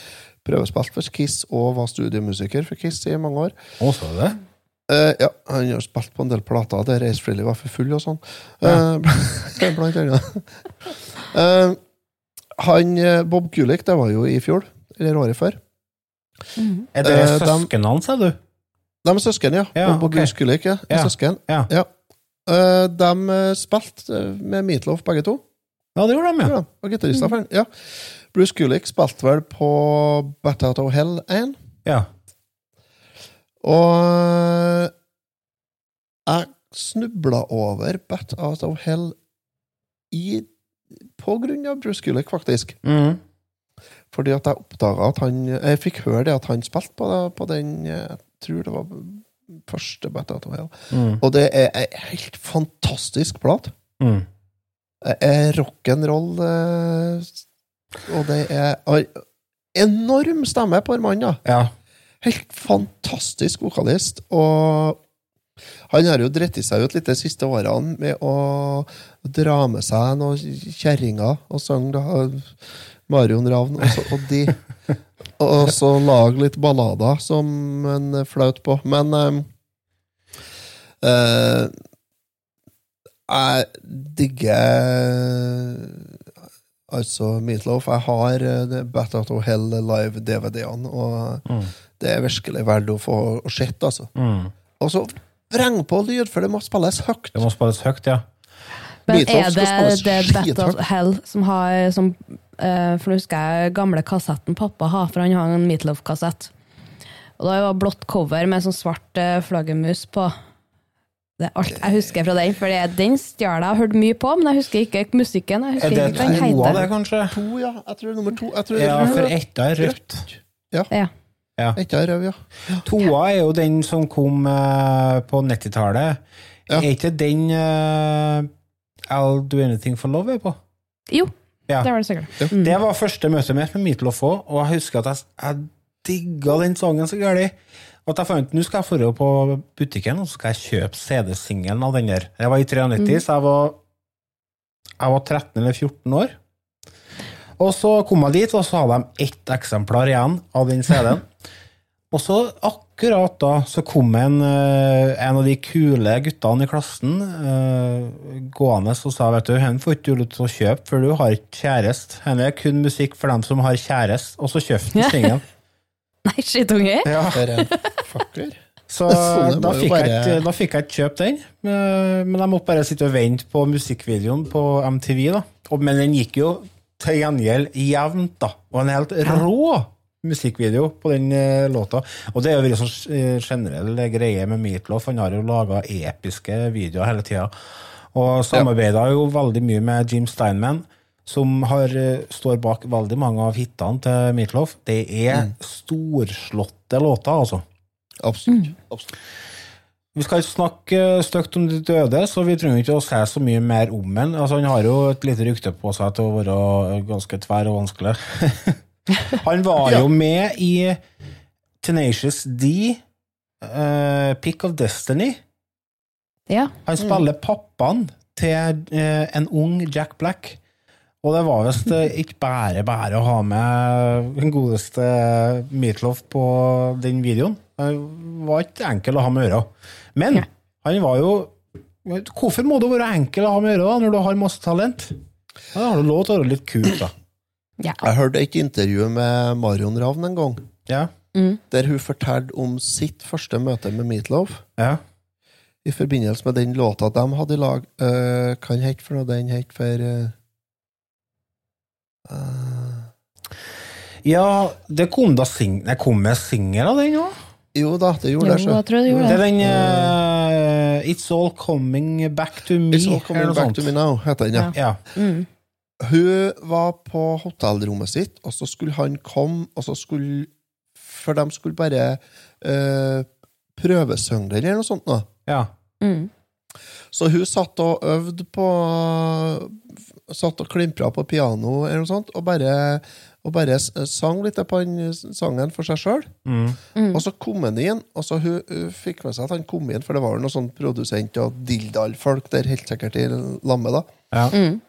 prøvespilte for Kiss og var studiomusiker for Kiss i mange år. Og så det? Uh, ja, han har spilt på en del plater der Ace Frehley var for full og sånn. Eh, blant annet. Uh, han, Bob Kulik, det var jo i fjor, eller året før. Er det søsknene hans, er du? De er søsken, ja. Ja, Bob okay. ok. Kulik, ja. er Ja. Søsken. Ja. Ja. Eh, de spilte med Meatloaf, begge to. Ja, det gjorde de, ja. Ja, og gitarister, Mm. ja. Bruce Gullick spilte vel på Bat Out of Hell 1. ja. Og eh, jeg snubla over Bat Out of Hell i, på grunn av Bruce Gullick, faktisk. Mm. Fordi at jeg oppdaga at han Jeg fikk høre det at han spilte på, på den eh, Jeg tror det var første Bat Out of Hell. Mm. Og det er ei helt fantastisk plat. Mm. Det er rock'n'roll, eh, og det er enorm stemme på mannen, mann, da. Ja. Helt fantastisk vokalist, og han har jo dritt seg ut litt de siste årene med å dra med seg noen kjerringer og synge da Marion Ravn og, så, og de. Og så lage litt ballader som en flaut på. Men um, uh, jeg digger Altså Meatloaf. Jeg har eh, det Bat Out of Hell live-DVD-ene, og Mm. det er virkelig verdt å få sett, altså. Mm. Og så vreng på lyd, for det må spilles høyt. Det må spilles høyt, ja. Men er det det Bat skithøyt. of Hell som har som, uh, For nå husker jeg gamle kassetten pappa har, for han har en Meatloaf-kassett. Og da var det blått cover med sånn svart eh, flaggermus på. Det er alt jeg husker fra den, for det- den stjal jeg og hørte mye på, men jeg husker ikke musikken. Jeg Er det ikke hva den toa, det, kanskje? To, ja. Jeg tror det er nummer to. Jeg tror Ja, for etta er rødt. Ja. Ja. Ja. Etta er rød, ja. Toa er jo den som kom eh, på 90-tallet. Ja. Er ikke den uh, I'll Do Anything for Love er på? Jo, Ja. det var det sikkert. Mm. Det var første møte mitt med Meatloaf òg, og jeg husker at jeg, jeg digga den sangen så gærent. At jeg fant nå skal jeg dra på butikken og så skal jeg kjøpe CD-singelen av den der. Jeg var i 93, så jeg var, jeg var 13 eller 14 år. Og så kom jeg dit, og så hadde de ett eksemplar igjen av den CD-en. Og så akkurat da så kom en, eh, en av de kule guttene i klassen uh, gående og sa vet du, han får ikke du lov til å kjøpe, for du har ikke kjæreste. Han er kun musikk for dem som har kjæreste. Og så kjøpte han singelen. Nei, skittunge. Ja. Fucker. Så da fikk, jeg bare- da fikk jeg ikke kjøpt den. Men jeg måtte bare sitte og vente på musikkvideoen på MTV. da. Men den gikk jo til gjengjeld jevnt, da. Og en helt rå musikkvideo på den eh, låta. Og det er jo en sånn eh, generell greie med Meatloaf. Han har jo laga episke videoer hele tida. Og samarbeida jo veldig mye med Jim Steinman, som har, eh, står bak veldig mange av hitene til Meatloaf. Det er storslåtte låter, altså. Absolutt. Absolutt. Vi skal ikke snakke stygt om de døde, så vi trenger ikke å si så mye mer om ham. Altså, han har jo et lite rykte på seg til å være ganske tverr og vanskelig. han var Ja. jo med i Tenacious D, uh, Pick of Destiny. Ja. Han spiller pappaen til uh, en ung Jack Black. Og det var visst eh, ikke bare bare å ha med den godeste Meatloaf på den videoen. Han var ikke enkel å ha med å gjøre. Men han var jo Hvorfor må du være enkel å ha med å gjøre da, når du har masse talent? Da har du lov til å være litt kul, da. Ja. Jeg hørte et intervju med Marion Ravn en gang, Ja. der hun fortalte om sitt første møte med Meatloaf. ja. I forbindelse med den låta de hadde i lag. Uh, hva den het for noe? Den het for eh, eh, Ja, det kom da sing det kom med singel av den òg. Jo da, det gjorde det. Jo, jeg tror det gjorde Det er den uh, It's All Coming Back to Me. It's all coming back sånt. to me now, heter den. ja. Ja. Mm. Hun var på hotellrommet sitt, og så skulle han komme, og så skulle For de skulle bare uh, prøvesynge den, eller noe sånt. nå. ja. Mm. Så hun satt og øvde på Satt og klimpra på piano eller noe sånt, og bare, og bare sang litt på den sangen for seg sjøl. Mm. Og så kom han inn, og så hun, hun fikk med seg at han kom inn, for det var jo noen sånn produsent og dildal-folk der helt sikkert i lammet. da. Ja. Mm.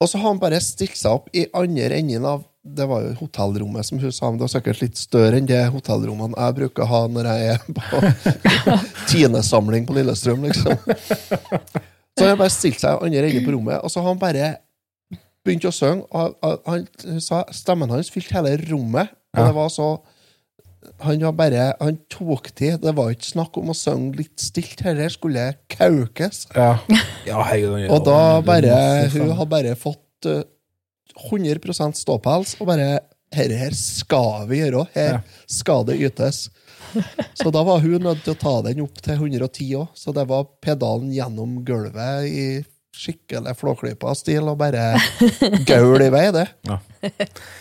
Og så har han bare stilt seg opp i andre enden av Det var jo hotellrommet, som hun sa, men det var sikkert litt større enn det hotellrommene jeg bruker å ha når jeg er på tiendesamling på Lillestrøm, liksom. Så han bare stilte seg andre enden på rommet, og så har han bare begynt å synge. Og han, han, hun sa stemmen hans fylte hele rommet, og det var så han var bare Han tok til. Det var ikke snakk om å synge litt stilt, Dette skulle kaukes. Ja, ja hei, Og da bare Hun har bare fått eh, 100% ståpels, og bare Herre her skal vi gjøre, her skal det ytes. Så da var hun nødt til å ta den opp til 110 òg, så det var pedalen gjennom gulvet i skikkelig Flåklypa-stil, og bare gaul i vei, det. Ja.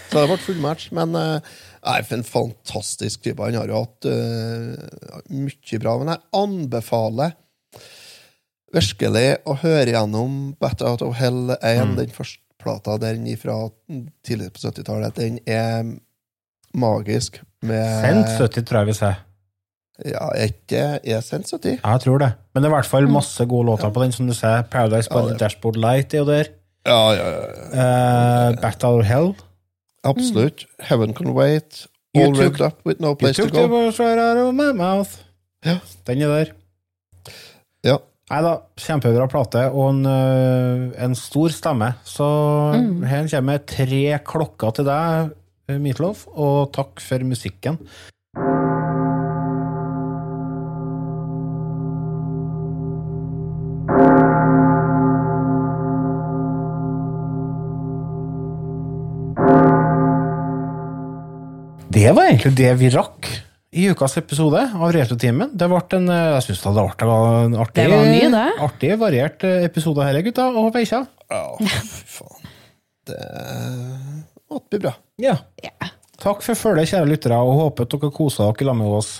Så det ble full match, men uh, nei, for en fantastisk type. Han har jo hatt uh, mye bra, men jeg anbefaler virkelig å høre gjennom Battle Out of Hell 1, den første plata, den fra tidligere på 70-tallet. Den er magisk. Med Sendt 70, tror jeg vi ser. Ja, ikke er sendt 70? Jeg tror det. Men det er i hvert fall masse gode låter på den, som du ser. Paradise by Ja, the Dashboard Light er jo der. Ja, ja, ja. ja. Uh, Back to Hell. Absolutt. Heaven Can Wait. You All took- Up With No Place To took the Go. words right out of my mouth. Ja. Den er der. Nei da, kjempebra plate og en, øh, en stor stemme. Så her kommer tre klokker til deg, Meatloaf, og takk for musikken. Det var egentlig det vi rakk i ukas episode av Retrotimen. Det ble en, øh, jeg synes det ble en artig, Det var ny, det. artig variert øh, episode her, gutta og veikja. Ja, fy faen. Det måtte bli bra. Ja. Takk for følget, kjære lyttere, og håper at dere koser dere sammen med oss.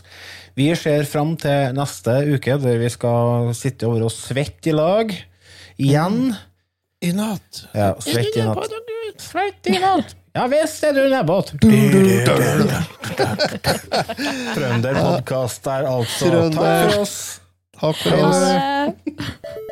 Vi ser fram til neste uke, der vi skal sitte over og svette i lag. Igjen. I natt. Ja, svette i natt. Svette i natt! Ja visst er du nedbåt. Trønderpodkast er altså. Takk for oss. Takk for oss.